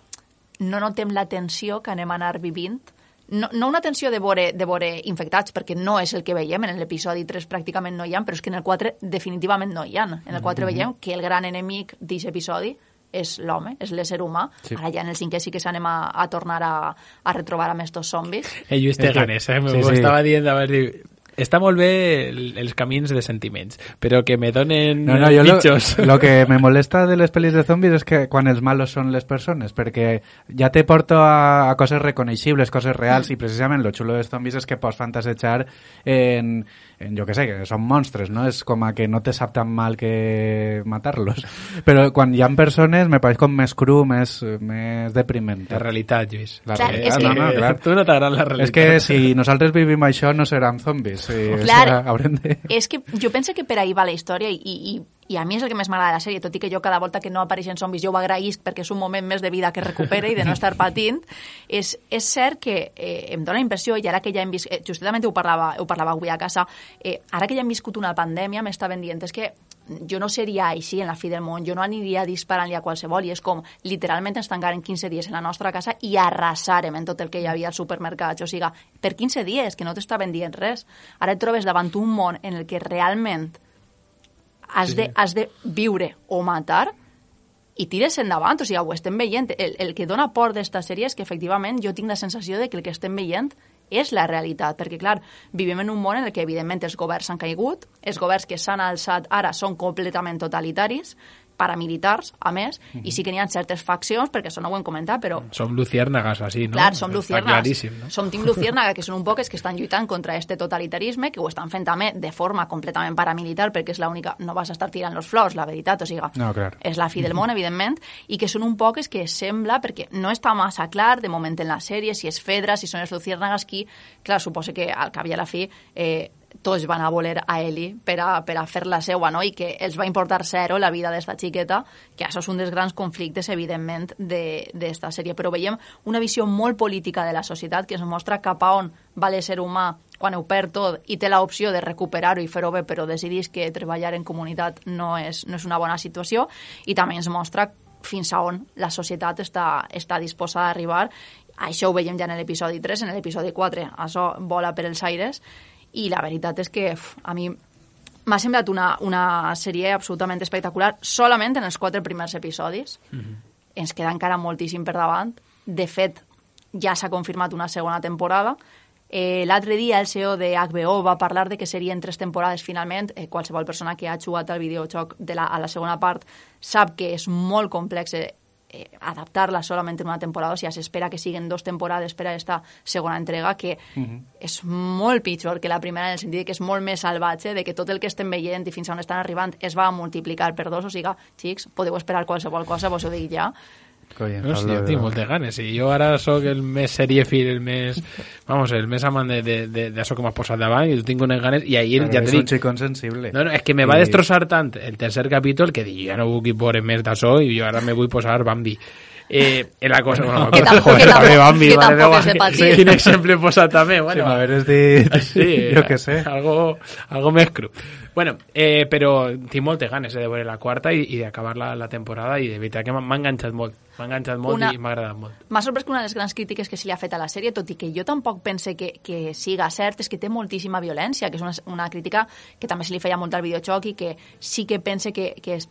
no notem la tensió que anem a anar vivint no, no una tensió de veure, de veure infectats, perquè no és el que veiem, en l'episodi 3 pràcticament no hi ha, però és que en el 4 definitivament no hi ha. En el 4 mm -hmm. veiem que el gran enemic d'aquest episodi és l'home, és l'ésser humà. Sí. Ara ja en el cinquè sí que s'anem a, a tornar a, a retrobar amb estos zombis. El Lluís Teganes, eh? Sí, sí. estava dient, a veure, està molt bé el, els camins de sentiments, però que me donen no, no, jo bitxos. Lo, lo que me (laughs) molesta de les pel·lis de zombis és que quan els malos són les persones, perquè ja te porto a, a coses reconeixibles, coses reals, i precisament lo xulo dels zombis és que pots fantasejar en jo que sé, que són monstres, no? És com a que no te sap tan mal que matar-los. (laughs) Però quan hi ha persones me pareix com més cru, més, més depriment. La realitat, Lluís. La clar, realitat. És que... no, no, clar. (laughs) Tu no t'agrada la realitat. És que si nosaltres vivim això no seran zombis. Sí, clar, haurem de... és que jo penso que per ahir va la història i, i i a mi és el que més m'agrada de la sèrie, tot i que jo cada volta que no apareixen zombis jo ho agraïsc perquè és un moment més de vida que recupera i de no estar patint, és, és cert que eh, em dóna impressió, i ara que ja hem vist, eh, justament ho parlava, ho parlava avui a casa, eh, ara que ja hem viscut una pandèmia m'estaven dient és que jo no seria així en la fi del món, jo no aniria disparant-li a qualsevol i és com literalment ens tancaren 15 dies en la nostra casa i arrasarem en tot el que hi havia al supermercat. O sigui, per 15 dies, que no t'estaven dient res. Ara et trobes davant un món en el que realment has, sí. de, has de viure o matar i tires endavant, o sigui, ho estem veient. El, el que dona por d'esta sèrie és que efectivament jo tinc la sensació de que el que estem veient és la realitat, perquè, clar, vivim en un món en el que, evidentment, els governs han caigut, els governs que s'han alçat ara són completament totalitaris, paramilitars, a més, mm -hmm. i sí que n'hi ha certes faccions, perquè això no ho hem comentat, però... Som luciérnagas, així, no? Clar, som luciérnagas. No? Som Team Luciérnaga, que són un poc els que estan lluitant contra este totalitarisme, que ho estan fent també de forma completament paramilitar, perquè és l'única... No vas estar tirant los flors, la veritat, o sigui, no, clar. és la fi del món, evidentment, i que són un poc els que sembla, perquè no està massa clar, de moment en la sèrie, si és Fedra, si són els luciérnagas, qui, clar, suposa que al cap i a la fi eh, tots van a voler a Eli per a, per a fer la seua, no? I que els va importar zero la vida d'esta xiqueta, que això és un dels grans conflictes, evidentment, d'esta sèrie. Però veiem una visió molt política de la societat que ens mostra cap a on va l'ésser humà quan ho perd tot i té l'opció de recuperar-ho i fer-ho bé, però decidís que treballar en comunitat no és, no és una bona situació, i també ens mostra fins a on la societat està, està disposada a arribar. Això ho veiem ja en l'episodi 3, en l'episodi 4 això vola per els aires, i la veritat és que uf, a mi m'ha semblat una, una sèrie absolutament espectacular solament en els quatre primers episodis. Mm -hmm. Ens queda encara moltíssim per davant. De fet, ja s'ha confirmat una segona temporada Eh, L'altre dia el CEO de HBO va parlar de que serien tres temporades finalment. Eh, qualsevol persona que ha jugat al videojoc de la, a la segona part sap que és molt complex eh, adaptar-la solament en una temporada, o sigui, s'espera que siguin dos temporades per a aquesta segona entrega, que uh -huh. és molt pitjor que la primera en el sentit que és molt més salvatge, de que tot el que estem veient i fins on estan arribant es va multiplicar per dos, o sigui, xics, podeu esperar qualsevol cosa, vos ho dic ja, Coño, No, sí, Pablo, jo tinc moltes ganes. I jo ara sóc el més seriefil, el més... Vamos, el més amant de- de- de- d'això que m'has posat davant i tu tinc unes ganes... I ahir, Però ja és te un xicón sensible. No, no, és que me va I- destrossar tant el tercer capítol que dic, ja no vull veure més d'això i jo ara me vull posar Bambi. Eh, en la cosa... Bueno, (laughs) Que tampoc- joder, que (laughs) també tampoc- Bambi, que mare tampoc de patir. Quin exemple he posat també, bueno. Si m'hagueres dit, Sí, (laughs) jo què sé. Algo, algo més cru. Bueno, eh, però tinc moltes ganes eh, de veure la quarta i, i d'acabar la, la temporada i de veritat que m'ha enganxat molt. M'ha enganxat molt Una- i m'ha agradat molt. M'ha sorprès que una de les grans crítiques que se li ha fet a la sèrie, tot i que jo tampoc pense que, que siga cert, és que té moltíssima violència, que és una, una crítica que també se li feia molt al videojoc i que sí que pense que, que és,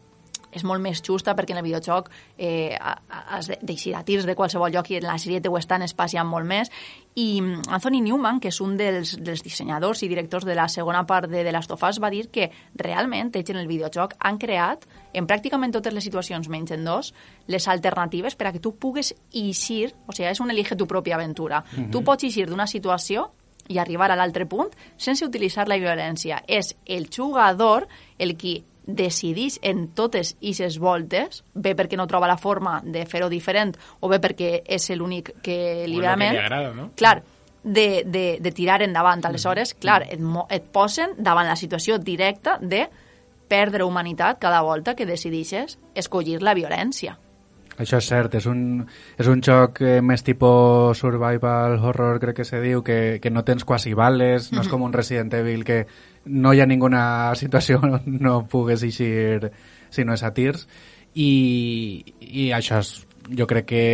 és molt més justa perquè en el videojoc eh, has de deixar a tirs de qualsevol lloc i en la sèrie t'ho estan espaciant molt més i mm, Anthony Newman, que és un dels, dels dissenyadors i directors de la segona part de The Last of Us, va dir que realment ells en el videojoc han creat en pràcticament totes les situacions, menys en dos, les alternatives per a que tu pugues eixir, o sigui, és un elige tu pròpia aventura. Mhm. Tu pots eixir d'una situació i arribar a l'altre punt sense utilitzar la violència. És el jugador el qui decidís en totes aquestes voltes, bé perquè no troba la forma de fer-ho diferent o bé perquè és l'únic que li ve a ment, no? clar, de, de, de tirar endavant. Aleshores, clar, et, mo- et posen davant la situació directa de perdre humanitat cada volta que decidixes escollir la violència. Això és cert, és un, és un joc eh, més tipus survival horror, crec que se diu, que, que no tens quasi bales, no és Mhm. com un Resident Evil que no hi ha ninguna situació on no pugues eixir si no és a tirs. I, i això és, jo crec que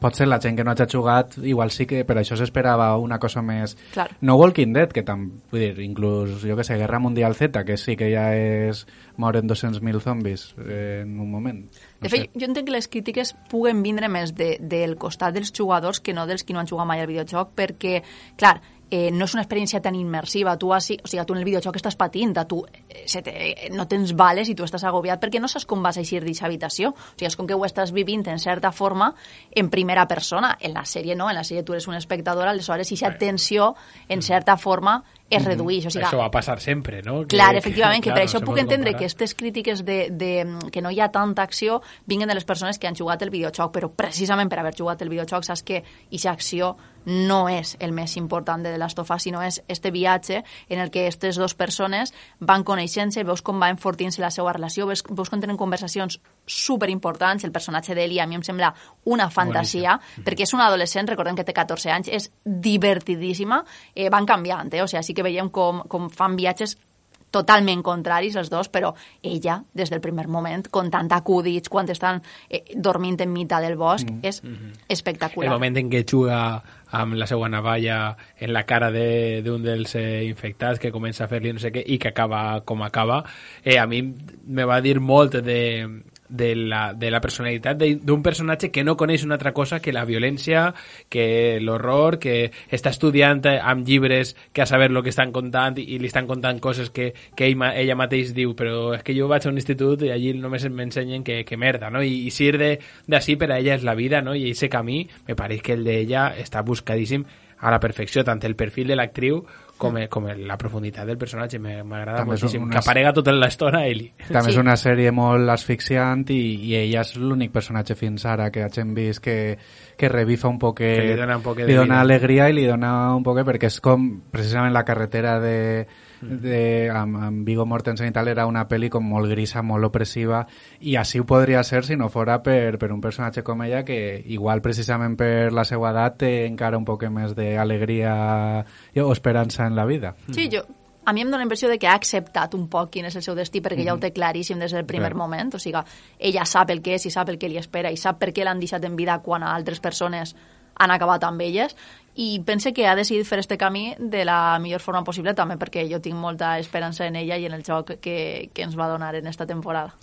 pot ser la gent que no hagi jugat igual sí que per això s'esperava una cosa més. Clar. no Walking Dead que tam, vull dir, inclús jo que sé, Guerra Mundial Z que sí que ja és moren 200.000 zombis eh, en un moment. De fet, jo entenc que les crítiques puguen vindre més de, del costat dels jugadors que no dels qui no han jugat mai al videojoc, perquè, clar, eh, no és una experiència tan immersiva. Tu, has, o sigui, tu en el videojoc estàs patint, tu eh, se te, eh, no tens bales i tu estàs agobiat perquè no saps com vas eixir d'aquesta habitació. O sigui, és com que ho estàs vivint en certa forma en primera persona. En la sèrie no, en la sèrie tu eres un espectador, aleshores aquesta tensió en certa forma es redueix. O sigui, Això va passar sempre, no? Que- Clar, efectivament, que, clar, per no això puc entendre comparar. que aquestes crítiques de, de que no hi ha tanta acció vinguen de les persones que han jugat el videojoc, però precisament per haver jugat el videojoc saps que aquesta acció no és el més important de The Last of Us, sinó és este viatge en el que aquestes dues persones van coneixent-se, veus com va enfortint-se la seva relació, veus, veus com tenen conversacions superimportants, el personatge d'Eli a mi em sembla una fantasia, perquè és una adolescent, recordem que té 14 anys, és divertidíssima, eh, van canviant, eh? o sigui, sí que veiem com, com fan viatges totalment contraris els dos, però ella, des del primer moment, con tant acudits, quan estan eh, dormint en mitjà del bosc, Mm. és Mhm. espectacular. El moment en què juga amb la seva navalla en la cara de- d'un de, dels eh, infectats que comença a fer-li no sé què i que acaba com acaba, eh, a mi me va dir molt de, de, la, de la personalitat d'un personatge que no coneix una altra cosa que la violència, que l'horror, que està estudiant eh, amb llibres que a saber el que estan contant i, li estan contant coses que, que ell, ella mateix diu però és que jo vaig a un institut i allí només m'ensenyen que, que merda, no? I, i si de d'ací per a ella és la vida, no? I ese camí, me pareix que el d'ella està buscadíssim a la perfecció, tant el perfil de l'actriu com, com la profunditat del personatge, Me- m'agrada moltíssim. una- Que aparega tota l'estona Eli. També és una sèrie molt asfixiant i, i ella és l'únic personatge fins ara que hagin vist que, que revifa un poquet, Que li dona un poquet li de dona vida. alegria i li dona un poquet perquè és com precisament la carretera de, de amb, amb Viggo Mortensen i tal era una pel·li com molt grisa, molt opressiva i així ho podria ser si no fora per, per un personatge com ella que igual precisament per la seva edat té encara un poc més d'alegria o esperança en la vida. Sí, jo, a mi em dóna la impressió de que ha acceptat un poc quin és el seu destí perquè ja ho té claríssim des del primer Clar. moment, o sigui, ella sap el que és i sap el que li espera i sap per què l'han deixat en vida quan a altres persones han acabat amb elles i pense que ha decidit fer este camí de la millor forma possible també perquè jo tinc molta esperança en ella i en el joc que, que ens va donar en esta temporada.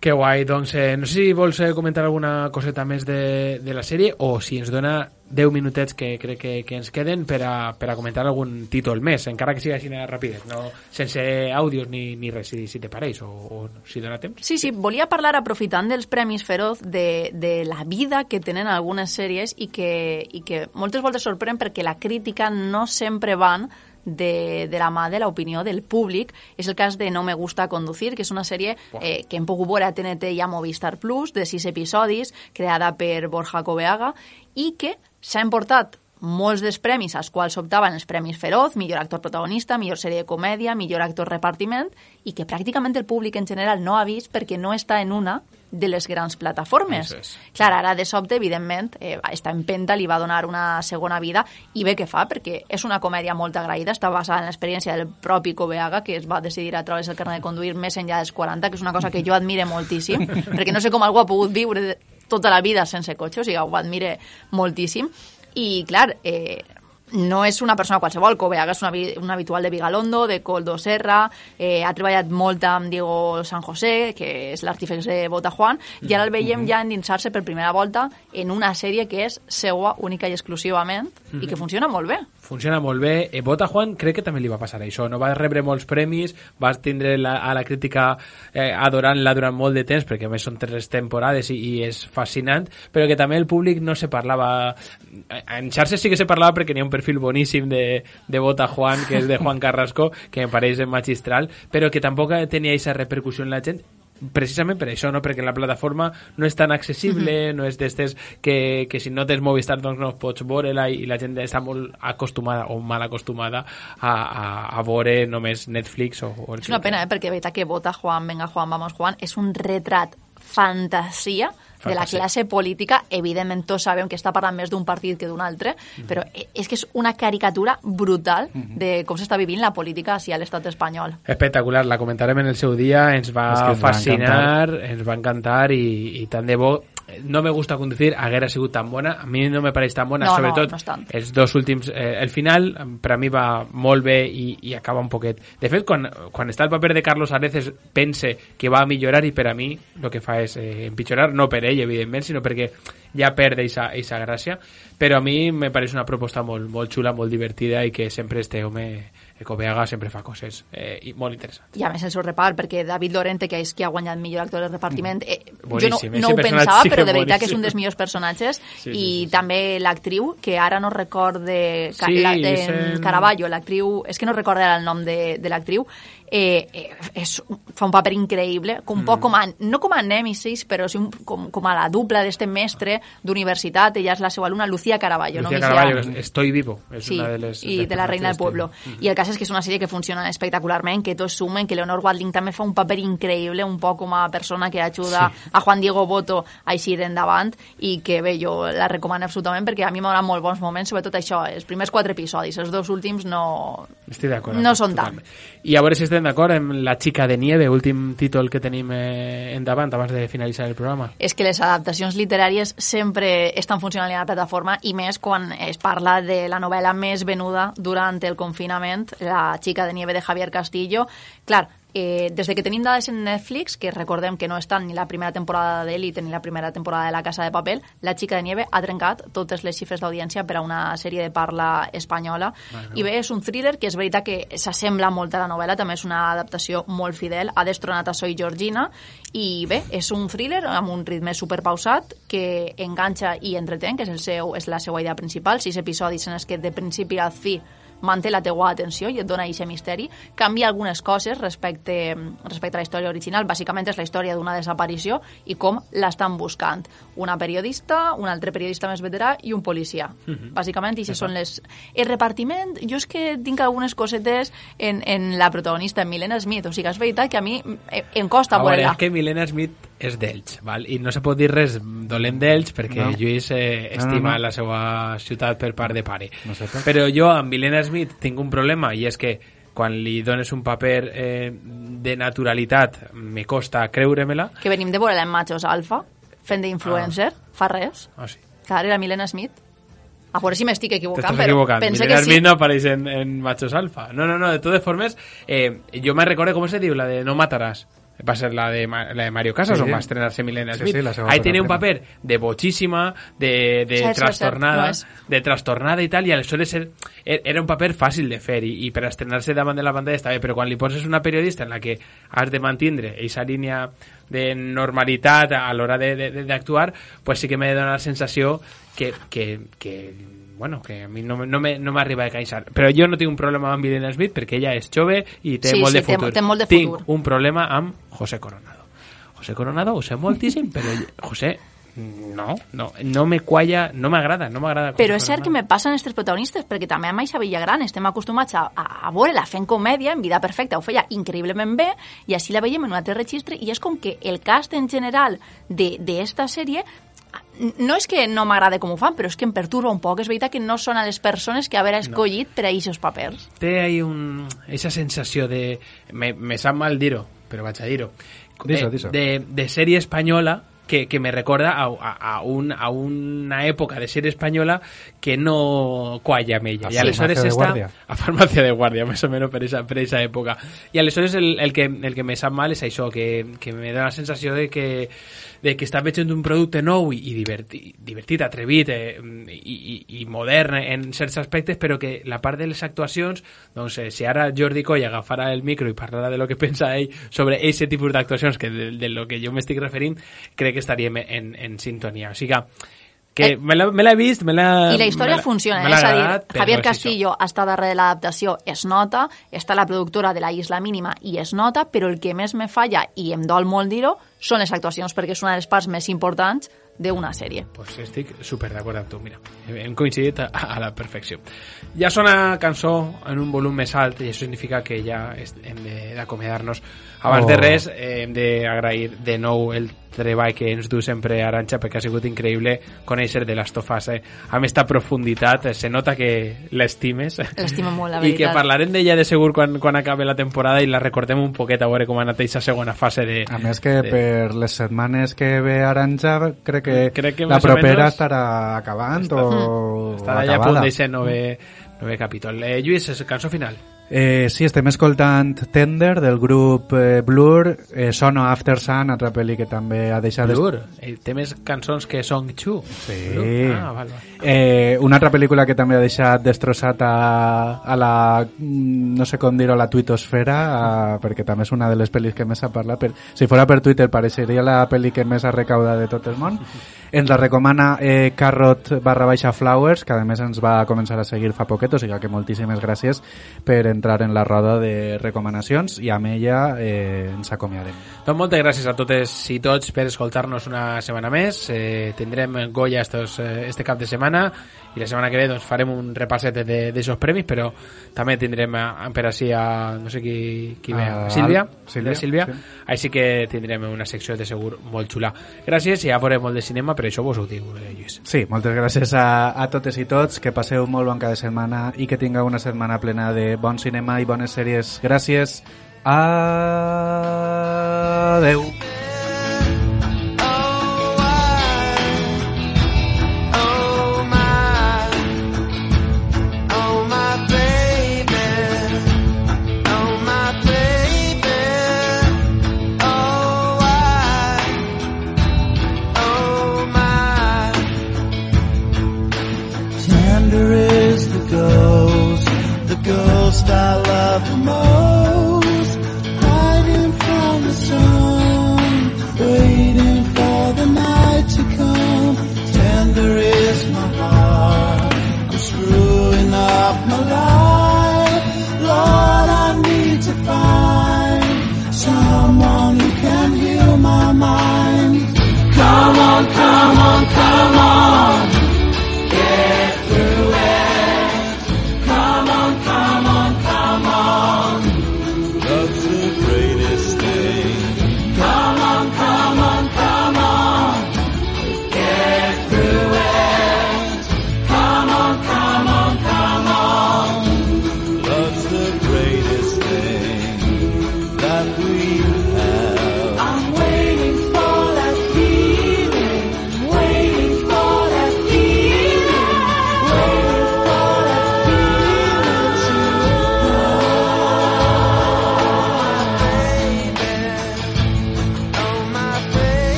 Que guai, doncs eh, no sé si vols eh, comentar alguna coseta més de, de la sèrie o si ens dona 10 minutets que crec que, que ens queden per a, per a comentar algun títol més, encara que sigui així ràpidet, no? sense àudios ni, ni res, si, si te pareix o, o si dona temps. Sí, sí, volia parlar, aprofitant dels Premis Feroz, de, de la vida que tenen algunes sèries i que, i que moltes voltes sorprèn perquè la crítica no sempre van de, de la mà de l'opinió del públic. És el cas de No me gusta conducir, que és una sèrie eh, que hem pogut veure a TNT i a Movistar Plus, de sis episodis, creada per Borja Coveaga, i que s'ha emportat molts dels premis als quals optaven els Premis Feroz, millor actor protagonista, millor sèrie de comèdia, millor actor repartiment, i que pràcticament el públic en general no ha vist perquè no està en una de les grans plataformes. És. Clar, ara de sobte, evidentment, eh, està en penta, li va donar una segona vida, i bé que fa, perquè és una comèdia molt agraïda, està basada en l'experiència del propi Coveaga, que es va decidir a través del carnet de conduir més enllà dels 40, que és una cosa que jo admire moltíssim, (laughs) perquè no sé com algú ha pogut viure tota la vida sense cotxe, o sigui, ho admire moltíssim. I, clar, eh, no és una persona qualsevol, Coveaga és una, un habitual de Vigalondo, de Coldo Serra, eh, ha treballat molt amb Diego San José, que és l'artífex de Bota Juan, i ara el veiem ja endinsar-se per primera volta en una sèrie que és seua única i exclusivament i que funciona molt bé. Funciona molt bé. E Bota Juan crec que també li va passar això. No va rebre molts premis, va tindre la, a la crítica eh, adorant-la durant molt de temps, perquè a més són tres temporades i, i és fascinant, però que també el públic no se parlava... En xarxes sí que se parlava perquè n'hi ha un perfil boníssim de, de Bota Juan, que és de Juan Carrasco, que em pareix magistral, però que tampoc tenia aquesta repercussió en la gent precisament per això, no? perquè la plataforma no és tan accessible, no és d'estes que, que si no tens Movistar doncs no pots veure-la i, i la gent està molt acostumada o mal acostumada a, a, a veure només Netflix o, o el És una pena, eh? perquè de veritat que vota Juan, venga Juan, vamos Juan, és un retrat fantasia de la classe política, evidentment tots sabem que està parlant més d'un partit que d'un altre, però e- és que és una caricatura brutal de com s'està vivint la política a l'estat espanyol. Espectacular, la comentarem en el seu dia, ens va ens va fascinar, ens va encantar i, i tant de bo no me gusta conducir haguera sigut tan bona. A mi no me pareix tan bona, No, sobretot no els dos últims eh, el final per a mi va molt bé i, i acaba un poquet. De fet quan, quan està el paper de Carlos Areces pense que va a millorar i per a mi el que fa és eh, empitjorar, no per ell evidentment, sinó perquè ja perd eixa gràcia. Però a mi me pareix una proposta molt, molt xula, molt divertida i que sempre este home Coveaga sempre fa coses eh, i molt interessants. I a més el seu repart, perquè David Lorente, que és qui ha guanyat millor actor de repartiment, eh, jo no, no ho pensava, sí però de (laughs) veritat que és un dels millors personatges, Sí, sí, i sí, sí. també l'actriu, que ara no recorde Sí, la, de Caraballo, l'actriu, és que no recordo ara el nom de, de l'actriu, eh, eh, és, fa un paper increïble, com un Mm. poc com a, no com a nèmesis, però sí un, com, com a la dupla d'este mestre d'universitat, ella és la seva alumna, Lucía Caraballo. Lucía no Caraballo, que es- Estoy Vivo és Sí, una de les i dels de la Reina del Pueblo. d'este. I el cas és que és una sèrie que funciona espectacularment, que tots sumen, que Leonor Watling també fa un paper increïble, un poc com a persona que ajuda Sí. a Juan Diego Boto a eixir endavant i que bé, jo la recomano absolutament perquè a mi donat molt bons moments, sobretot això, els primers quatre episodis, els dos últims no, Estic d'acord. no són tant. I a veure si estem d'acord amb La xica de nieve, últim títol que tenim eh, endavant abans de finalitzar el programa. és que les adaptacions literàries sempre estan funcionant a la plataforma i més quan es parla de la novel·la més venuda durant el confinament, La xica de nieve de Javier Castillo. Clar, eh, des de que tenim dades en Netflix, que recordem que no estan ni la primera temporada d'Elite ni la primera temporada de La Casa de Papel, La xica de nieve ha trencat totes les xifres d'audiència per a una sèrie de parla espanyola. Bueno. I bé, és un thriller que és veritat que s'assembla molt a la novel·la, també és una adaptació molt fidel, ha destronat a Soy Georgina, i bé, és un thriller amb un ritme superpausat que enganxa i entretén, que és, el seu, és la seva idea principal, sis episodis en els que de principi a fi manté la teua atenció i et dona aquest misteri. Canvia algunes coses respecte, respecte a la història original. Bàsicament és la història d'una desaparició i com l'estan buscant. Una periodista, un altre periodista més veterà i un policia. Mhm. Bàsicament, i són les... El repartiment, jo és que tinc algunes cosetes en, en la protagonista, en Milena Smith. O sigui, és veritat que a mi em, em costa A veure, veure-la. és que Milena Smith és d'Elx, val? i no se pot dir res dolent d'Elx perquè No. Lluís eh, No, no, estima no. la seva ciutat per part de pare. No sé per- Però jo amb Milena Smith tinc un problema i és que quan li dones un paper eh, de naturalitat me costa creure-me-la. Que venim de veure-la en Machos Alfa, fent d'influencer, fa res. Ah, sí. Clar, era Milena Smith. A veure si m'estic equivocant, però equivocant. pense Milena que sí. Smith no apareix en, en Machos Alfa. No, no, no, de totes formes, eh, jo me recordo, com se diu, la de No mataràs. Va a ser la de, Ma- la de Mario Casas Sí. o va a estrenarse Milena Sí, Smith. sí, la segunda Ahí tiene un primera. paper de bochísima, de, de Cert, cert, trastornada, cert, no de trastornada i tal, i aleshores ser, er- era un paper fàcil de fer i, i per estrenar-se davant de la pantalla està bé, però quan li poses una periodista en la que has de mantindre aquesta línia de normalitat a l'hora de- de- de- d'actuar, pues sí que me dona la sensació que, que, que bueno, que a mi no, me- no me- no m'arriba a caixar. Però jo no tinc un problema amb Milena Smith perquè ella és jove i té Sí, molt sí, de té- futur. té molt de tinc futur. un problema amb José Coronado. José Coronado ho sé moltíssim, (laughs) però José, no, no, no me qualla, no m'agrada, no m'agrada. José Però és cert que me passen aquests protagonistes, perquè també amb Aixa Villagran estem acostumats a, a, a veure-la fent comèdia, en Vida Perfecta ho feia increïblement bé, i així la veiem en un altre registre, i és com que el cast en general d'esta sèrie no és que no m'agrada com ho fan, però és que em perturba un poc. És veritat que no són a les persones que haver escollit no. per a aquests papers. té ahí un, esa sensació de... Me, me sap mal dir-ho, però vaig a dir-ho. Dis-ho. De, de sèrie espanyola que, que me recorda a, a, a, un, a una època de sèrie espanyola que no qualla amb ella. A I aleshores està Guàrdia. a farmàcia de guàrdia, més o menys per esa, per esa època. I aleshores el, el, que, el que me sap mal és això, que, que me dona la sensació de que, de que està veient un producte nou i, i divertit, divertit, atrevit eh, i, i, i modern en certs aspectes, però que la part de les actuacions, doncs eh, si ara Jordi Coll agafara el micro i parlara de lo que (laughs) pensa ell sobre aquest tipus d'actuacions, que de, de lo que jo m'estic referint, crec que estaríem en, en sintonia. O sigui que Eh, me me l'ha vist, me l'ha... I la història funciona, eh? és a dir, Javier és això. Castillo està darrere de l'adaptació, es nota, està la productora de la Isla Mínima i es nota, però el que més me falla, i em dol molt dir-ho, són les actuacions, perquè és una de les parts més importants d'una sèrie. Pues estic super d'acord amb tu, mira. Hem coincidit a, a la perfecció. Ja sona cançó en un volum més alt i això significa que ja hem de- d'acomiadar-nos. Abans Oh. de res, eh, hem d'agrair de nou el treball que ens du sempre Aranxa perquè ha sigut increïble conèixer de les tofes eh, amb esta profunditat. Eh, Se nota que l'estimes. L'estimo molt, la (laughs) I que veritat. parlarem d'ella de segur quan, quan acabi la temporada i la recordem un poquet a veure com ha anat aquesta segona fase de... A més que de- per les setmanes que ve Aranja crec que, Crec que la propera menos estarà acabant o Està allà a punt acabada. d'eixe nove, nove capítol. Eh, Lluís, és cançó final. Eh, sí, estem escoltant Tender del grup eh, Blur, eh, Sono After Sun, altra pel·li que també ha deixat... Blur, eh, té més cançons que Song Chu. Sí. Blur. Ah, val, val. Eh, una altra pel·lícula que també ha deixat destrossat a, a la, mm, no sé com dir-ho, a la tuitosfera, a, perquè també és una de les pel·lis que més s'ha parlat. Per, si fora per Twitter, pareixeria la pel·li que més ha recaudat de tot el món. (laughs) Ens la recomana eh, Carrot barra baixa Flowers, que a més ens va començar a seguir fa poquet, o sigui que moltíssimes gràcies per entrar en la roda de recomanacions i amb ella eh, ens acomiadem. Doncs moltes gràcies a totes i tots per escoltar-nos una setmana més. Eh, tindrem Goya estos, eh, este cap de setmana i la setmana que ve doncs, farem un repasset d'aixòs premis, però també tindrem a, per així a, no sé qui, qui ve, A Sílvia, Al- Sílvia, de Sílvia. sí. Així que tindrem una secció de segur molt xula. Gràcies i ja veurem molt de cinema, però això vos ho diu, eh, Lluís. Sí, moltes gràcies a, a totes i tots, que passeu molt bon cada setmana i que tingueu una setmana plena de bon cinema i bones sèries. Gràcies. Adeu. Oh I love the most,